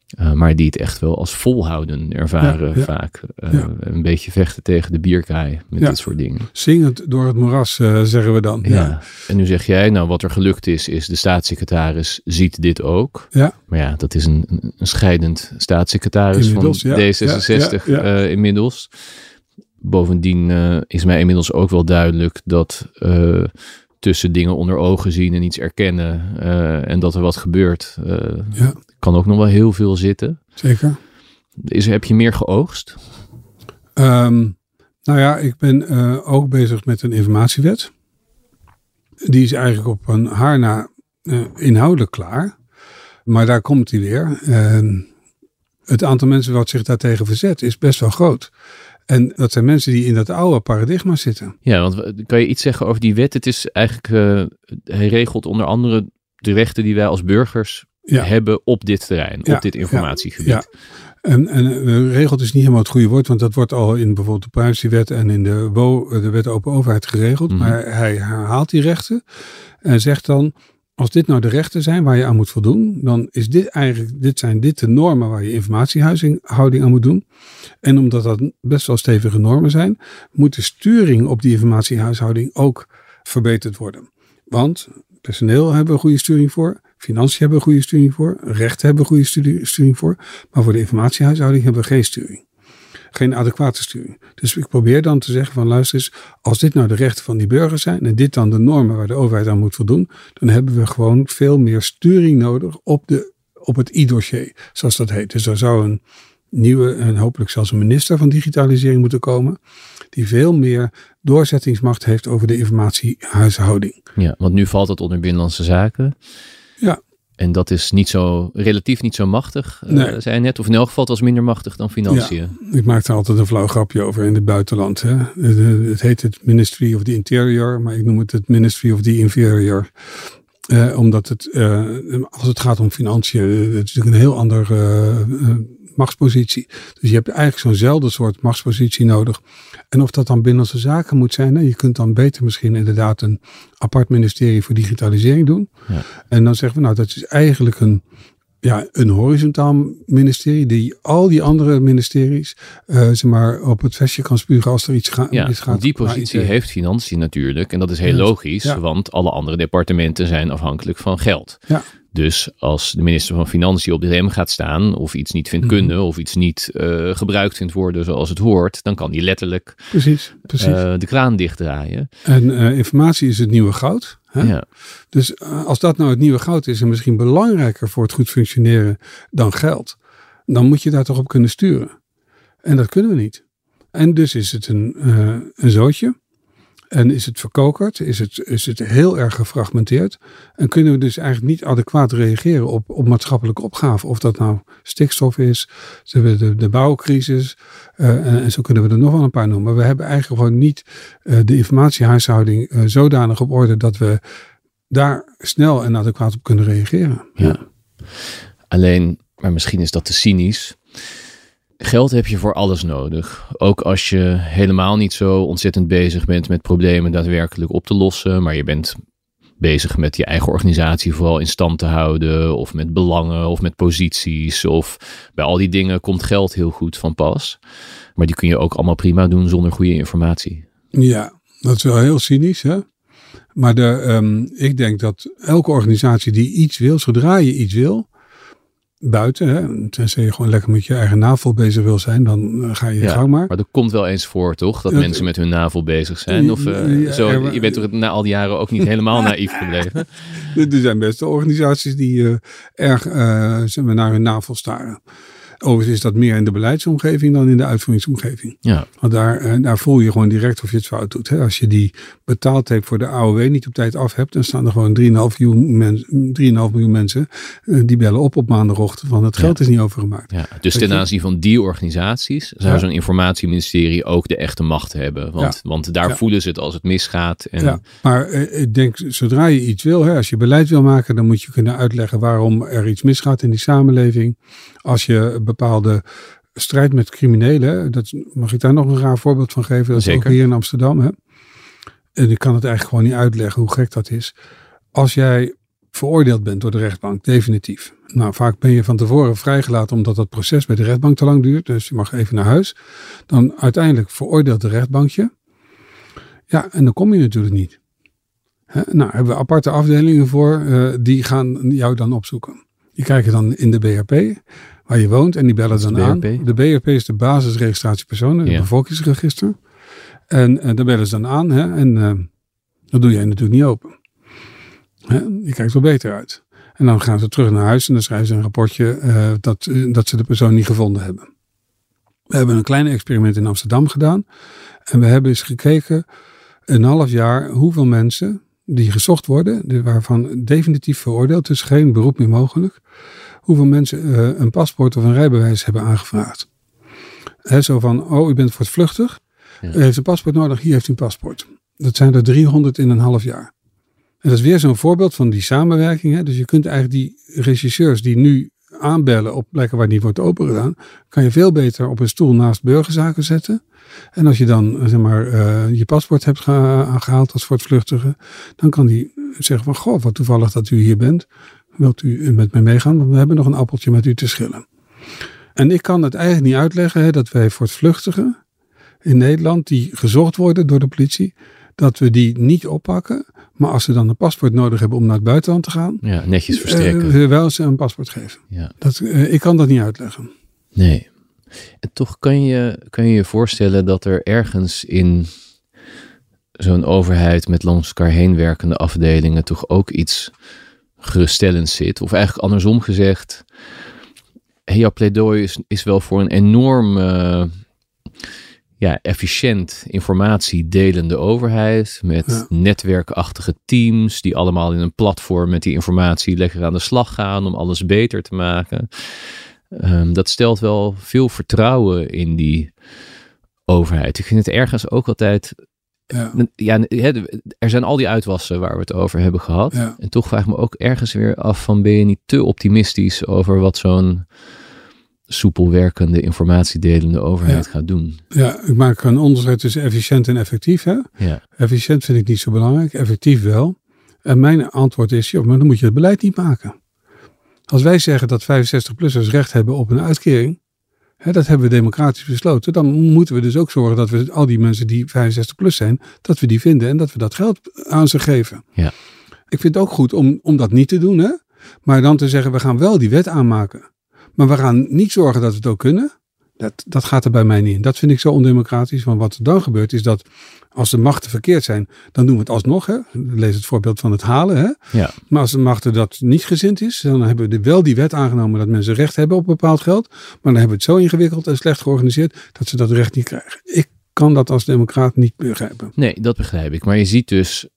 Eh, maar die het echt wel als volhouden ervaren Ja, ja. vaak. Eh, Ja. Een beetje vechten tegen de bierkaai met dit soort dingen. Zingend door het moeras, eh, zeggen we dan. Ja. Ja. En nu zeg jij, nou wat er gelukt is, is de staatssecretaris ziet dit ook. Ja. Maar ja, dat is een, een scheidend staatssecretaris Inmiddels, van ja. D66 Ja, ja, ja. eh, inmiddels. Bovendien is mij inmiddels ook wel duidelijk dat tussen dingen onder ogen zien en iets erkennen en dat er wat gebeurt, Ja. Kan ook nog wel heel veel zitten. Zeker. Is, heb je meer geoogst? Ehm, nou ja, ik ben eh, ook bezig met een informatiewet. die is eigenlijk op een haar na uh, inhoudelijk klaar. Maar daar komt hij weer. Uh, het aantal mensen wat zich daartegen verzet is best wel groot. En dat zijn mensen die in dat oude paradigma zitten. Ja, want kan je iets zeggen over die wet? Het is eigenlijk, uh, hij regelt onder andere de rechten die wij als burgers ja. hebben op dit terrein, ja, op dit informatiegebied. Ja, En, en uh, regelt is niet helemaal het goede woord, want dat wordt al in bijvoorbeeld de privacywet en in de, WO, de wet open overheid geregeld. Mm -hmm. Maar hij herhaalt die rechten en zegt dan, als dit nou de rechten zijn waar je aan moet voldoen, dan is dit eigenlijk, dit zijn dit de normen waar je informatiehouding aan moet doen. En omdat dat best wel stevige normen zijn, moet de sturing op die informatiehuishouding ook verbeterd worden. Want personeel hebben we goede sturing voor, financiën hebben we goede sturing voor, rechten hebben goede sturing voor, maar voor de informatiehuishouding hebben we geen sturing geen adequate sturing. Dus ik probeer dan te zeggen van luister eens, als dit nou de rechten van die burgers zijn en dit dan de normen waar de overheid aan moet voldoen, dan hebben we gewoon veel meer sturing nodig op, de, op het e-dossier, zoals dat heet. Dus er zou een nieuwe en hopelijk zelfs een minister van digitalisering moeten komen, die veel meer doorzettingsmacht heeft over de informatiehuishouding. Ja, want nu valt het onder binnenlandse zaken. Ja. En dat is niet zo, relatief niet zo machtig, eh, nee. uh, zei net. Of in elk geval, het was minder machtig dan financiën. Ja, ik maak er altijd een flauw grapje over in het buitenland. Hè. Het heet het Ministry of the Interior, maar ik noem het het Ministry of the Inferior. Uh, omdat het, uh, als het gaat om financiën, het is natuurlijk een heel ander machtspositie. Dus je hebt eigenlijk zo'nzelfde soort machtspositie nodig. En of dat dan binnenlandse zaken moet zijn, je kunt dan beter misschien inderdaad een apart ministerie voor digitalisering doen. Ja. En dan zeggen we, nou, dat is eigenlijk een, ja, een horizontaal ministerie die al die andere ministeries uh, zeg maar, op het vestje kan spugen als er iets ga ja, gaat. Die positie heeft financiën natuurlijk en dat is heel ja. logisch, ja. want alle andere departementen zijn afhankelijk van geld. Ja. Dus als de minister van Financiën op de rem gaat staan of iets niet vindt kunnen of iets niet uh, gebruikt vindt worden zoals het hoort, dan kan hij letterlijk precies, precies. Uh, de kraan dichtdraaien. En uh, informatie is het nieuwe goud. Hè? Ja. Dus als dat nou het nieuwe goud is en misschien belangrijker voor het goed functioneren dan geld, dan moet je daar toch op kunnen sturen. En dat kunnen we niet. En dus is het een, een zootje. En is het verkokerd? Is het, is het heel erg gefragmenteerd? En kunnen we dus eigenlijk niet adequaat reageren op, op maatschappelijke opgaven? Of dat nou stikstof is, de, de, de bouwcrisis. Uh, en, zo kunnen we er nog wel een paar noemen. Maar we hebben eigenlijk gewoon niet uh, de informatiehuishouding uh, zodanig op orde dat we daar snel en adequaat op kunnen reageren. Ja. Alleen, maar misschien is dat te cynisch. Geld heb je voor alles nodig. Ook als je helemaal niet zo ontzettend bezig bent met problemen daadwerkelijk op te lossen, maar je bent bezig met je eigen organisatie vooral in stand te houden, of met belangen, of met posities, of bij al die dingen komt geld heel goed van pas. Maar die kun je ook allemaal prima doen zonder goede informatie. Ja, dat is wel heel cynisch, hè? Maar de, um, ik denk dat elke organisatie die iets wil, zodra je iets wil, buiten. Hè? Tenzij je gewoon lekker met je eigen navel bezig wil zijn, dan uh, ga je ja, gang maar. Maar er komt wel eens voor, toch? Dat uh, mensen met hun navel bezig zijn. Of uh, ja, zo, je bent er na al die jaren ook niet *laughs* helemaal naïef gebleven. *laughs* Er zijn best organisaties die erg naar hun navel staren. Overigens is dat meer in de beleidsomgeving dan in de uitvoeringsomgeving. Ja. Want daar, daar voel je gewoon direct of je het fout doet. Hè? Als je die betaald hebt voor de AOW niet op tijd af hebt, dan staan er gewoon 3,5 miljoen, mens, 3,5 miljoen mensen die bellen op op maandagochtend van het geld ja. is niet overgemaakt. Ja. Dus ten aanzien van die organisaties zou ja. zo'n informatieministerie ook de echte macht hebben. Want, want daar voelen ze het als het misgaat. En... Ja, maar uh, ik denk zodra je iets wil, hè, als je beleid wil maken, dan moet je kunnen uitleggen waarom er iets misgaat in die samenleving. Als je bepaalde strijd met criminelen. Dat, mag ik daar nog een raar voorbeeld van geven? Dat is ook hier in Amsterdam. Hè? En ik kan het eigenlijk gewoon niet uitleggen hoe gek dat is. Als jij veroordeeld bent door de rechtbank, definitief. Nou, vaak ben je van tevoren vrijgelaten omdat dat proces bij de rechtbank te lang duurt. Dus je mag even naar huis. Dan uiteindelijk veroordeelt de rechtbank je. Ja, en dan kom je natuurlijk niet. Nou, hebben we aparte afdelingen voor. Uh, die gaan jou dan opzoeken. Die kijken dan in de BRP waar je woont en die bellen dan BRP? aan. De BRP is de basisregistratiepersonen, het Ja. bevolkingsregister. En uh, daar bellen ze dan aan hè, en uh, dat doe jij natuurlijk niet open. Hè, je kijkt wel beter uit. En dan gaan ze terug naar huis en dan schrijven ze een rapportje uh, dat, dat ze de persoon niet gevonden hebben. We hebben een klein experiment in Amsterdam gedaan. En we hebben eens gekeken een half jaar hoeveel mensen die gezocht worden, waarvan definitief veroordeeld is, geen beroep meer mogelijk, hoeveel mensen uh, een paspoort of een rijbewijs hebben aangevraagd. He, zo van, oh, u bent voortvluchtig, ja. heeft een paspoort nodig, hier heeft u een paspoort. Dat zijn er 300 in een half jaar. En dat is weer zo'n voorbeeld van die samenwerking. Hè? Dus je kunt eigenlijk die regisseurs die nu aanbellen op plekken waar niet wordt open gedaan, kan je veel beter op een stoel naast burgerzaken zetten. En als je dan zeg maar, uh, je paspoort hebt gehaald als voortvluchtige, dan kan die zeggen van, goh, wat toevallig dat u hier bent. Wilt u met mij meegaan? Want we hebben nog een appeltje met u te schillen. En ik kan het eigenlijk niet uitleggen hè, dat wij voortvluchtigen in Nederland, die gezocht worden door de politie, dat we die niet oppakken. Maar als ze dan een paspoort nodig hebben om naar het buitenland te gaan. Ja, netjes verstrekken. Uh, wel ze een paspoort geven. Ja. Dat, uh, ik kan dat niet uitleggen. Nee. En toch kan je kan je, je voorstellen dat er ergens in zo'n overheid met langs elkaar heen werkende afdelingen toch ook iets geruststellends zit. Of eigenlijk andersom gezegd, jouw pleidooi is, is wel voor een enorm ja, efficiënt informatiedelende overheid met netwerkachtige teams die allemaal in een platform met die informatie lekker aan de slag gaan om alles beter te maken. Um, dat stelt wel veel vertrouwen in die overheid. Ik vind het ergens ook altijd. Ja. ja er zijn al die uitwassen waar we het over hebben gehad. En toch vraag ik me ook ergens weer af van ben je niet te optimistisch over wat zo'n soepel werkende informatiedelende overheid gaat doen. Ja, ik maak een onderscheid tussen efficiënt en effectief. Hè? Ja. Efficiënt vind ik niet zo belangrijk, effectief wel. En mijn antwoord is, joh, maar dan moet je het beleid niet maken. Als wij zeggen dat 65-plussers recht hebben op een uitkering, hè, dat hebben we democratisch besloten, dan moeten we dus ook zorgen dat we al die mensen die 65 plus zijn, dat we die vinden en dat we dat geld aan ze geven. Ja. Ik vind het ook goed om, om dat niet te doen, hè? maar dan te zeggen, we gaan wel die wet aanmaken. Maar we gaan niet zorgen dat we het ook kunnen. Dat, dat gaat er bij mij niet in. Dat vind ik zo ondemocratisch. Want wat er dan gebeurt is dat als de machten verkeerd zijn, dan doen we het alsnog. Hè? Lees het voorbeeld van het halen. Hè? Ja. Maar als de machten dat niet gezind is, dan hebben we wel die wet aangenomen dat mensen recht hebben op bepaald geld. Maar dan hebben we het zo ingewikkeld en slecht georganiseerd dat ze dat recht niet krijgen. Ik kan dat als democraat niet begrijpen. Nee, dat begrijp ik. Maar je ziet dus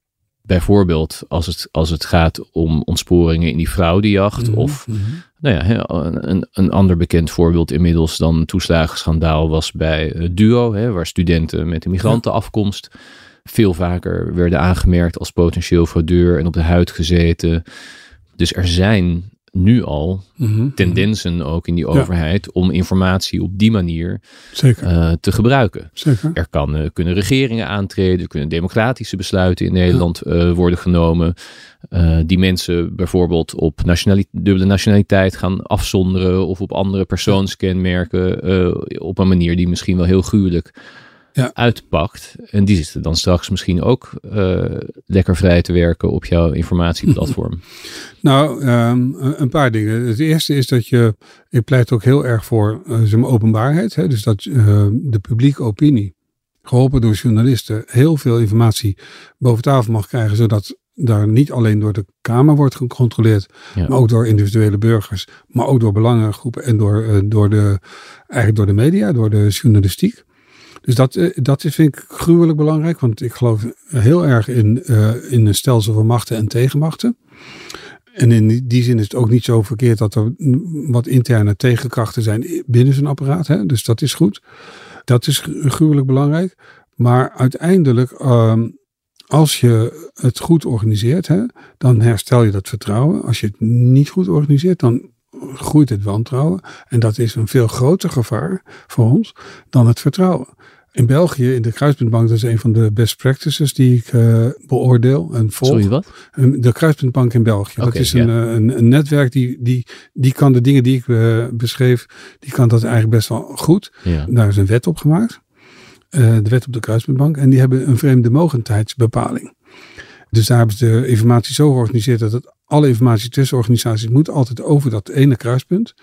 bijvoorbeeld als het, als het gaat om ontsporingen in die fraudejacht. Mm Of mhm. nou ja, een, een ander bekend voorbeeld inmiddels dan toeslagenschandaal was bij uh, Duo, hè, waar studenten met een migrantenafkomst veel vaker werden aangemerkt als potentieel fraudeur en op de huid gezeten. Dus er zijn nu al mhm. tendensen ook in die overheid om informatie op die manier Zeker. Uh, te gebruiken. Zeker. Er kan, uh, kunnen regeringen aantreden, er kunnen democratische besluiten in Nederland uh, worden genomen. die mensen bijvoorbeeld op nationaliteit, dubbele nationaliteit gaan afzonderen of op andere persoonskenmerken op een manier die misschien wel heel gruwelijk ja. uitpakt. En die zitten dan straks misschien ook uh, lekker vrij te werken op jouw informatieplatform. *laughs* nou, um, een paar dingen. Het eerste is dat je, ik pleit ook heel erg voor uh, openbaarheid. Hè? Dus dat uh, de publieke opinie, geholpen door journalisten, heel veel informatie boven tafel mag krijgen, zodat daar niet alleen door de Kamer wordt gecontroleerd, maar ook door individuele burgers, maar ook door belangengroepen en door, door, de, eigenlijk door de media, door de journalistiek. Dus dat, eh, dat vind ik gruwelijk belangrijk, want ik geloof heel erg in, uh, in een stelsel van machten en tegenmachten. En in die zin is het ook niet zo verkeerd dat er wat interne tegenkrachten zijn binnen zo'n apparaat. Hè? Dus dat is goed. Dat is gruwelijk belangrijk. Maar uiteindelijk, uh, als je het goed organiseert, hè, dan herstel je dat vertrouwen. Als je het niet goed organiseert, dan groeit het wantrouwen. En dat is een veel groter gevaar voor ons dan het vertrouwen. In België, in de Kruispuntbank, dat is een van de best practices die ik uh, beoordeel en volg. Sorry, wat? De Kruispuntbank in België. dat is een, eh, een, een, netwerk die, die, die kan de dingen die ik uh, beschreef, die kan dat eigenlijk best wel goed. Ja. Daar is een wet op gemaakt. Uh, de wet op de Kruispuntbank. En die hebben een vreemde mogendheidsbepaling. Dus daar hebben ze de informatie zo georganiseerd dat het alle informatie tussen organisaties moet altijd over dat ene kruispunt.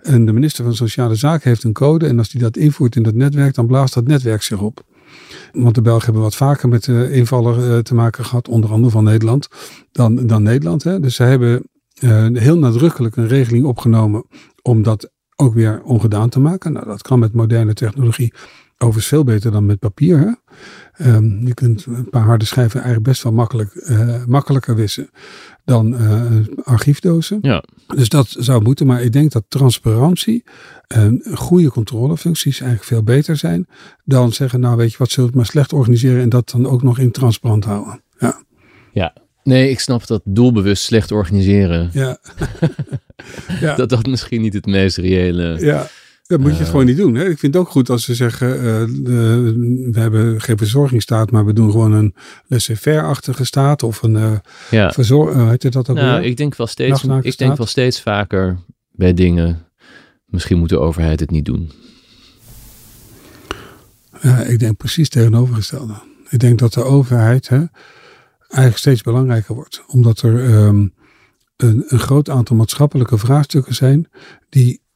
En de minister van Sociale Zaken heeft een code. En als die dat invoert in dat netwerk, dan blaast dat netwerk zich op. Want de Belgen hebben wat vaker met uh, invaller uh, te maken gehad, onder andere van Nederland, dan, dan Nederland. Hè. Dus ze hebben uh, heel nadrukkelijk een regeling opgenomen om dat ook weer ongedaan te maken. Nou, dat kan met moderne technologie Overigens veel beter dan met papier. Hè? Ehm, je kunt een paar harde schijven eigenlijk best wel makkelijk, uh, makkelijker wissen dan uh, archiefdozen. Ja. Dus dat zou moeten. Maar ik denk dat transparantie en goede controlefuncties eigenlijk veel beter zijn dan zeggen, nou weet je wat, zullen we het maar slecht organiseren en dat dan ook nog in transparant houden. Ja. Ja. Nee, ik snap dat doelbewust slecht organiseren. Ja. *laughs* ja. Dat dat misschien niet het meest reële. Ja. Dat moet je het gewoon niet doen. Hè? Ik vind het ook goed als ze zeggen, uh, we hebben geen verzorgingsstaat, maar we doen gewoon een laissez-faire-achtige staat of een uh, ja. verzor uh, heet dat ook Nou, ik denk wel steeds, ik denk wel steeds vaker bij dingen, misschien moet de overheid het niet doen. Ja, ik denk precies tegenovergestelde. Ik denk dat de overheid hè, eigenlijk steeds belangrijker wordt, omdat er um, een, een groot aantal maatschappelijke vraagstukken zijn die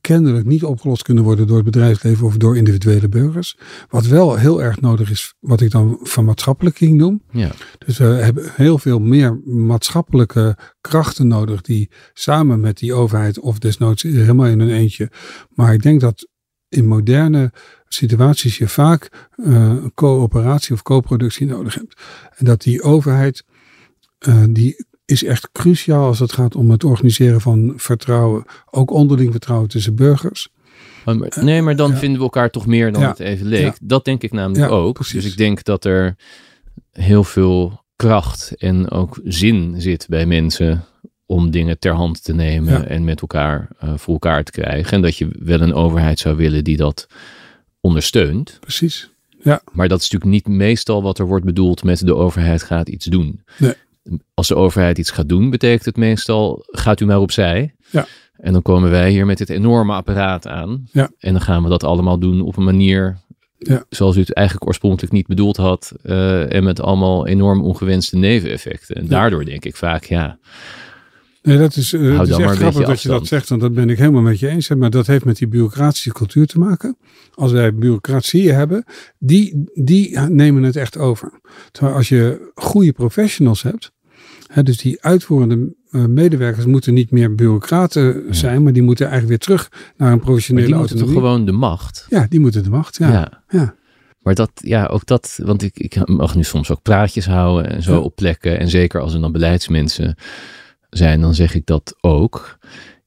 kennelijk niet opgelost kunnen worden door het bedrijfsleven of door individuele burgers. Wat wel heel erg nodig is, wat ik dan van maatschappelijking noem. Ja. Dus we hebben heel veel meer maatschappelijke krachten nodig die samen met die overheid of desnoods helemaal in een eentje. Maar ik denk dat in moderne situaties je vaak uh, coöperatie of co-productie nodig hebt. En dat die overheid uh, die is echt cruciaal als het gaat om het organiseren van vertrouwen. Ook onderling vertrouwen tussen burgers. Nee, maar dan vinden we elkaar toch meer dan het even leek. Dat denk ik namelijk ook. Precies. Dus ik denk dat er heel veel kracht en ook zin zit bij mensen om dingen ter hand te nemen en met elkaar uh, voor elkaar te krijgen. En dat je wel een overheid zou willen die dat ondersteunt. Precies. Ja. Maar dat is natuurlijk niet meestal wat er wordt bedoeld met de overheid gaat iets doen. Nee als de overheid iets gaat doen, betekent het meestal: gaat u maar opzij. Ja. En dan komen wij hier met dit enorme apparaat aan. Ja. En dan gaan we dat allemaal doen op een manier ja. zoals u het eigenlijk oorspronkelijk niet bedoeld had. Uh, en met allemaal enorm ongewenste neveneffecten. En daardoor denk ik vaak, ja. Nee, dat is, uh, is echt grappig dat je dat zegt, want dat ben ik helemaal met je eens. Maar dat heeft met die bureaucratische cultuur te maken. Als wij bureaucratie hebben, die, die nemen het echt over. Terwijl als je goede professionals hebt, He, dus die uitvoerende uh, medewerkers moeten niet meer bureaucraten ja. zijn, maar die moeten eigenlijk weer terug naar een professionele maar die autonomie. moeten toch gewoon de macht? Ja, die moeten de macht, ja. ja. ja. Maar dat, ja, ook dat, want ik, ik mag nu soms ook praatjes houden en zo Ja. op plekken. En zeker als er dan beleidsmensen zijn, dan zeg ik dat ook.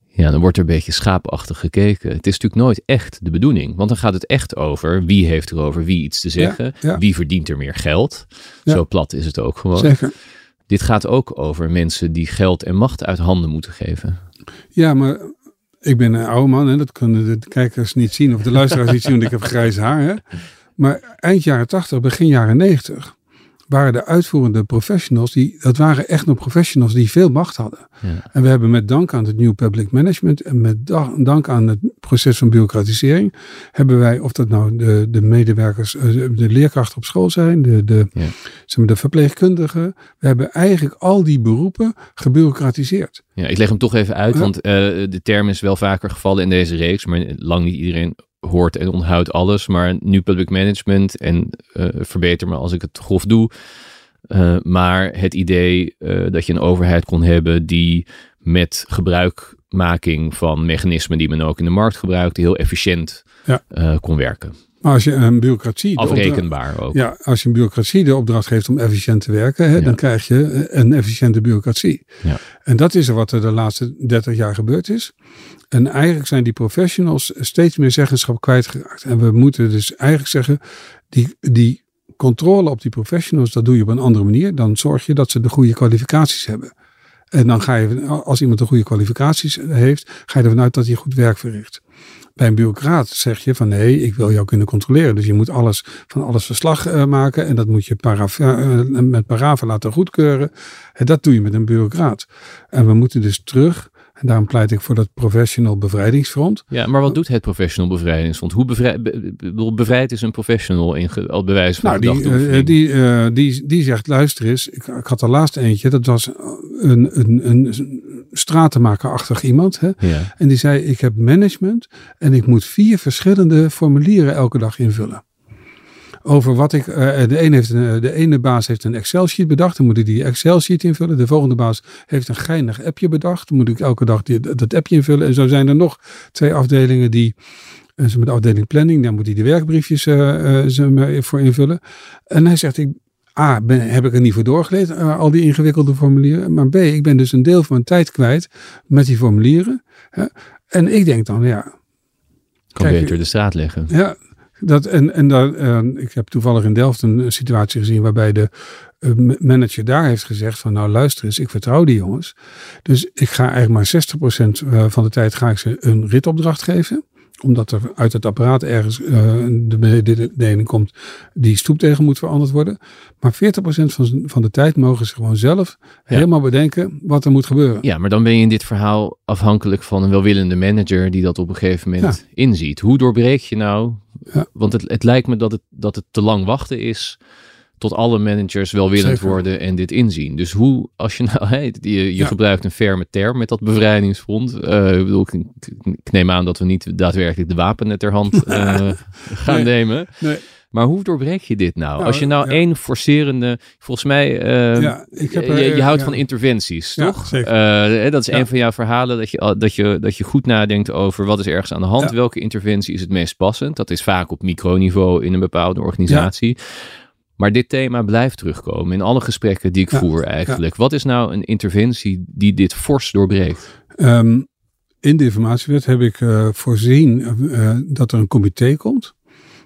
Ja, dan wordt er een beetje schaapachtig gekeken. Het is natuurlijk nooit echt de bedoeling. Want dan gaat het echt over wie heeft er over wie iets te zeggen. Wie verdient er meer geld. Zo plat is het ook gewoon. Zeker. Dit gaat ook over mensen die geld en macht uit handen moeten geven. Ja, maar ik ben een oude man en dat kunnen de kijkers niet zien of de luisteraars niet zien, want ik heb grijs haar. Hè? Maar eind jaren 80, begin jaren 90 waren de uitvoerende professionals, die, dat waren echt nog professionals die veel macht hadden. Ja. En we hebben met dank aan het New Public Management en met da- dank aan het proces van bureaucratisering, hebben wij, of dat nou de, de medewerkers, eh, de leerkrachten op school zijn, de, de, Ja. zeg maar, de verpleegkundigen, we hebben eigenlijk al die beroepen gebureaucratiseerd. Ja, ik leg hem toch even uit, want eh, de term is wel vaker gevallen in deze reeks, maar lang niet iedereen hoort en onthoudt alles. Maar nu public management en eh, verbeter me als ik het grof doe. Eh, maar het idee eh, dat je een overheid kon hebben die met gebruikmaking van mechanismen die men ook in de markt gebruikte, heel efficiënt Ja. kon werken. Maar als je een bureaucratie. Afrekenbaar ook. Ja, als je een bureaucratie de opdracht geeft om efficiënt te werken, hè, Ja. dan krijg je een efficiënte bureaucratie. Ja. En dat is er wat er de laatste 30 jaar gebeurd is. En eigenlijk zijn die professionals steeds meer zeggenschap kwijtgeraakt. En we moeten dus eigenlijk zeggen, die, die controle op die professionals, dat doe je op een andere manier. Dan zorg je dat ze de goede kwalificaties hebben. En dan ga je, als iemand de goede kwalificaties heeft, ga je ervan uit dat hij goed werk verricht. Bij een bureaucraat zeg je van nee, ik wil jou kunnen controleren. Dus je moet alles, van alles verslag eh, maken en dat moet je eh, met paraven laten goedkeuren. En dat doe je met een bureaucraat. En we moeten dus terug, en daarom pleit ik voor dat professional bevrijdingsfront. Ja, maar wat doet het professional bevrijdingsfonds? Hoe bevrij, be- be- bedoel, bevrijd is een professional in ge- al bewijs van Nou, die, eh, die, eh, die, die zegt, luister eens, ik, ik had er laatst eentje, dat was een, een, een stratenmakerachtig iemand. Hè? ja. En die zei, ik heb management en ik moet vier verschillende formulieren elke dag invullen. Over wat ik, eh, de, ene heeft een, de ene baas heeft een Excel-sheet bedacht, dan moet ik die Excel-sheet invullen. De volgende baas heeft een geinig appje bedacht, dan moet ik elke dag die, dat appje invullen. En zo zijn er nog twee afdelingen die En ze met de afdeling planning, daar moet hij de werkbriefjes uh, voor invullen. En hij zegt, ik, A, ben, heb ik er niet voor doorgelezen, al die ingewikkelde formulieren. Maar B, ik ben dus een deel van mijn tijd kwijt met die formulieren. En ik denk dan, ja... Kan kijk, beter de straat leggen. Ja, dat, en, en daar, ik heb toevallig in Delft een situatie gezien waarbij de manager daar heeft gezegd van nou luister eens, ik vertrouw die jongens. Dus ik ga eigenlijk maar 60% van de tijd ga ik ze een ritopdracht geven omdat er uit het apparaat ergens uh, de mededeling komt, die stoep tegen moet veranderd worden. Maar 40% van, van de tijd mogen ze gewoon zelf helemaal bedenken wat er moet gebeuren. Ja, maar dan ben je in dit verhaal afhankelijk van een welwillende manager die dat op een gegeven moment inziet. Hoe doorbreek je nou? Ja. Want het, het lijkt me dat het, dat het te lang wachten is tot alle managers welwillend worden en dit inzien. Dus hoe, als je nou, *laughs* hey, je, je gebruikt een ferme term met dat bevrijdingsfront. Uh, ik, bedoel, ik, neem aan dat we niet daadwerkelijk de wapenen ter hand uh, *laughs* gaan nemen. Nee. Maar hoe doorbreek je dit nou? nou Als je nou ja. één forcerende, volgens mij, uh, ja, ik heb, je, je, houdt van interventies, toch? Zeker. dat is een van jouw verhalen, dat je, dat, je, dat je goed nadenkt over wat is ergens aan de hand, welke interventie is het meest passend. Dat is vaak op microniveau in een bepaalde organisatie. Maar dit thema blijft terugkomen in alle gesprekken die ik voer eigenlijk. Wat is nou een interventie die dit fors doorbreekt? Um, in de informatiewet heb ik uh, voorzien uh, dat er een comité komt.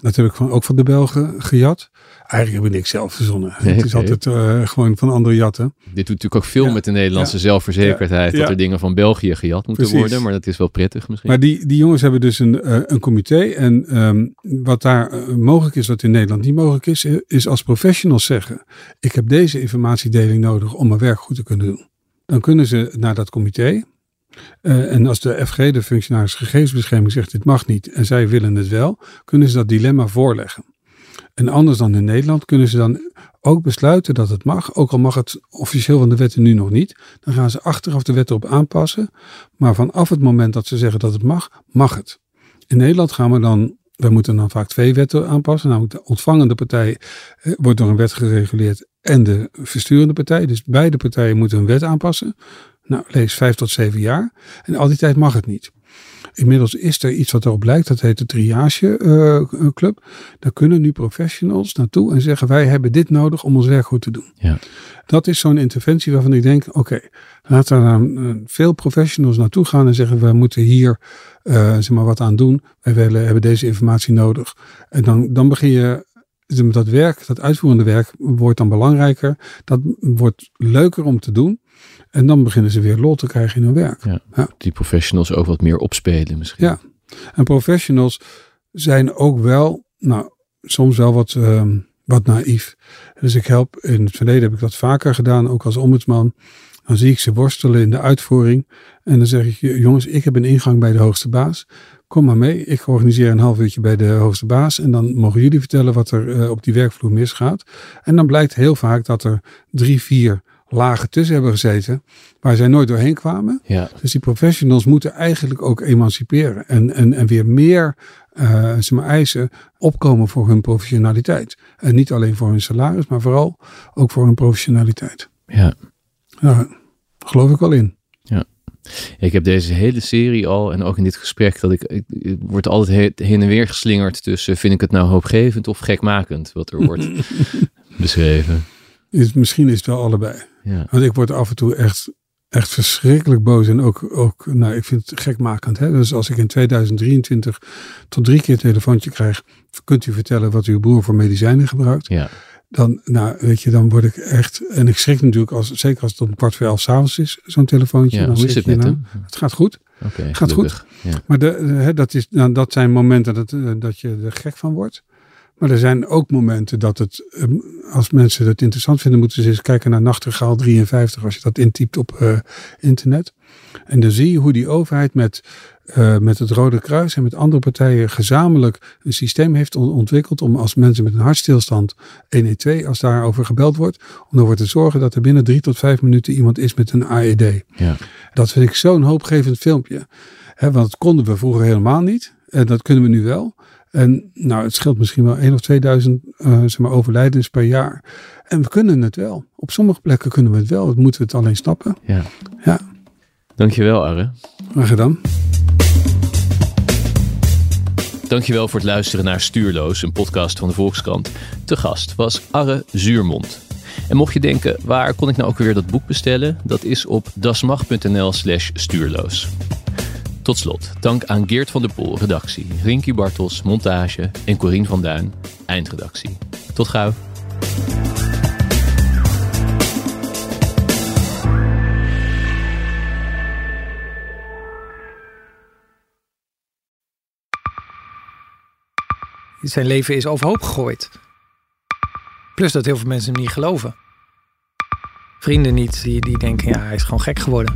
Dat heb ik van, ook van de Belgen gejat. Eigenlijk heb ik niks zelf verzonnen. het is altijd uh, gewoon van andere jatten. Dit doet natuurlijk ook veel met de Nederlandse zelfverzekerdheid. Dat er dingen van België gejat moeten worden. Maar dat is wel prettig misschien. Maar die, die jongens hebben dus een, uh, een comité. En um, wat daar uh, mogelijk is, wat in Nederland niet mogelijk is, is als professionals zeggen. Ik heb deze informatiedeling nodig om mijn werk goed te kunnen doen. Dan kunnen ze naar dat comité. Uh, en als de FG, de functionaris gegevensbescherming, zegt dit mag niet en zij willen het wel, kunnen ze dat dilemma voorleggen. En anders dan in Nederland kunnen ze dan ook besluiten dat het mag, ook al mag het officieel van de wetten nu nog niet. Dan gaan ze achteraf de wet erop aanpassen. Maar vanaf het moment dat ze zeggen dat het mag, mag het. In Nederland gaan we dan, we moeten dan vaak twee wetten aanpassen. Namelijk de ontvangende partij eh, wordt door een wet gereguleerd en de versturende partij. Dus beide partijen moeten een wet aanpassen. Nou, lees vijf tot zeven jaar. En al die tijd mag het niet. Inmiddels is er iets wat erop lijkt, dat heet de Triage uh, Club. Daar kunnen nu professionals naartoe en zeggen: Wij hebben dit nodig om ons werk goed te doen. Ja. Dat is zo'n interventie waarvan ik denk: Oké, okay, laten er dan uh, veel professionals naartoe gaan en zeggen: We moeten hier uh, zeg maar wat aan doen. Wij willen, hebben deze informatie nodig. En dan, dan begin je dat werk, dat uitvoerende werk, wordt dan belangrijker. Dat wordt leuker om te doen. En dan beginnen ze weer lol te krijgen in hun werk. Ja, Die professionals ook wat meer opspelen misschien. Ja, en professionals zijn ook wel, nou, soms wel wat, uh, wat naïef. Dus ik help, in het verleden heb ik dat vaker gedaan, ook als ombudsman. Dan zie ik ze worstelen in de uitvoering. En dan zeg ik, jongens, ik heb een ingang bij de hoogste baas. Kom maar mee, ik organiseer een half uurtje bij de hoogste baas. En dan mogen jullie vertellen wat er uh, op die werkvloer misgaat. En dan blijkt heel vaak dat er drie, vier lagen tussen hebben gezeten waar zij nooit doorheen kwamen. Ja. Dus die professionals moeten eigenlijk ook emanciperen en, en, en weer meer uh, zeg maar, eisen opkomen voor hun professionaliteit. En niet alleen voor hun salaris, maar vooral ook voor hun professionaliteit. Ja. Geloof ik wel in. Ja. Ik heb deze hele serie al en ook in dit gesprek dat ik, ik, word altijd heen en weer geslingerd tussen vind ik het nou hoopgevend of gekmakend wat er wordt *laughs* beschreven. Is, misschien is het wel allebei. Ja. Want ik word af en toe echt, echt verschrikkelijk boos. En ook, ook nou, ik vind het gekmakend. Hè? Dus als ik in 2023 tot drie keer een telefoontje krijg. Kunt u vertellen wat uw broer voor medicijnen gebruikt? Ja. Dan, nou, weet je, dan word ik echt. En ik schrik natuurlijk, als, zeker als het om kwart voor elf s'avonds is, zo'n telefoontje. Ja, dan hoe is het met nou, Het gaat goed. Oké. gaat goed. Ja. Maar de, hè, dat, is, nou, dat zijn momenten dat, eh, dat je er gek van wordt. Maar er zijn ook momenten dat het, ehm, als mensen het interessant vinden, moeten ze eens kijken naar Nachtegaal 53, als je dat intypt op uh, internet. En dan zie je hoe die overheid met, uh, met het Rode Kruis en met andere partijen gezamenlijk een systeem heeft ontwikkeld om als mensen met een hartstilstand 112, als daarover gebeld wordt, om ervoor te zorgen dat er binnen drie tot vijf minuten iemand is met een AED. Ja. Dat vind ik zo'n hoopgevend filmpje. He, want dat konden we vroeger helemaal niet. En dat kunnen we nu wel. En nou, het scheelt misschien wel 1 of 2000 uh, zeg maar, overlijdens per jaar. En we kunnen het wel. Op sommige plekken kunnen we het wel. Dat moeten we het alleen snappen. Ja. ja. Dankjewel, Arre. Graag gedaan. Dankjewel voor het luisteren naar Stuurloos, een podcast van de Volkskrant. Te gast was Arre Zuurmond. En mocht je denken, waar kon ik nou ook weer dat boek bestellen? Dat is op dasmag.nl slash stuurloos. Tot slot, dank aan Geert van der Pol, redactie, Rinky Bartels, montage en Corien van Duin, eindredactie. Tot gauw. Zijn leven is overhoop gegooid. Plus dat heel veel mensen hem niet geloven. Vrienden niet, die, die denken, ja, hij is gewoon gek geworden.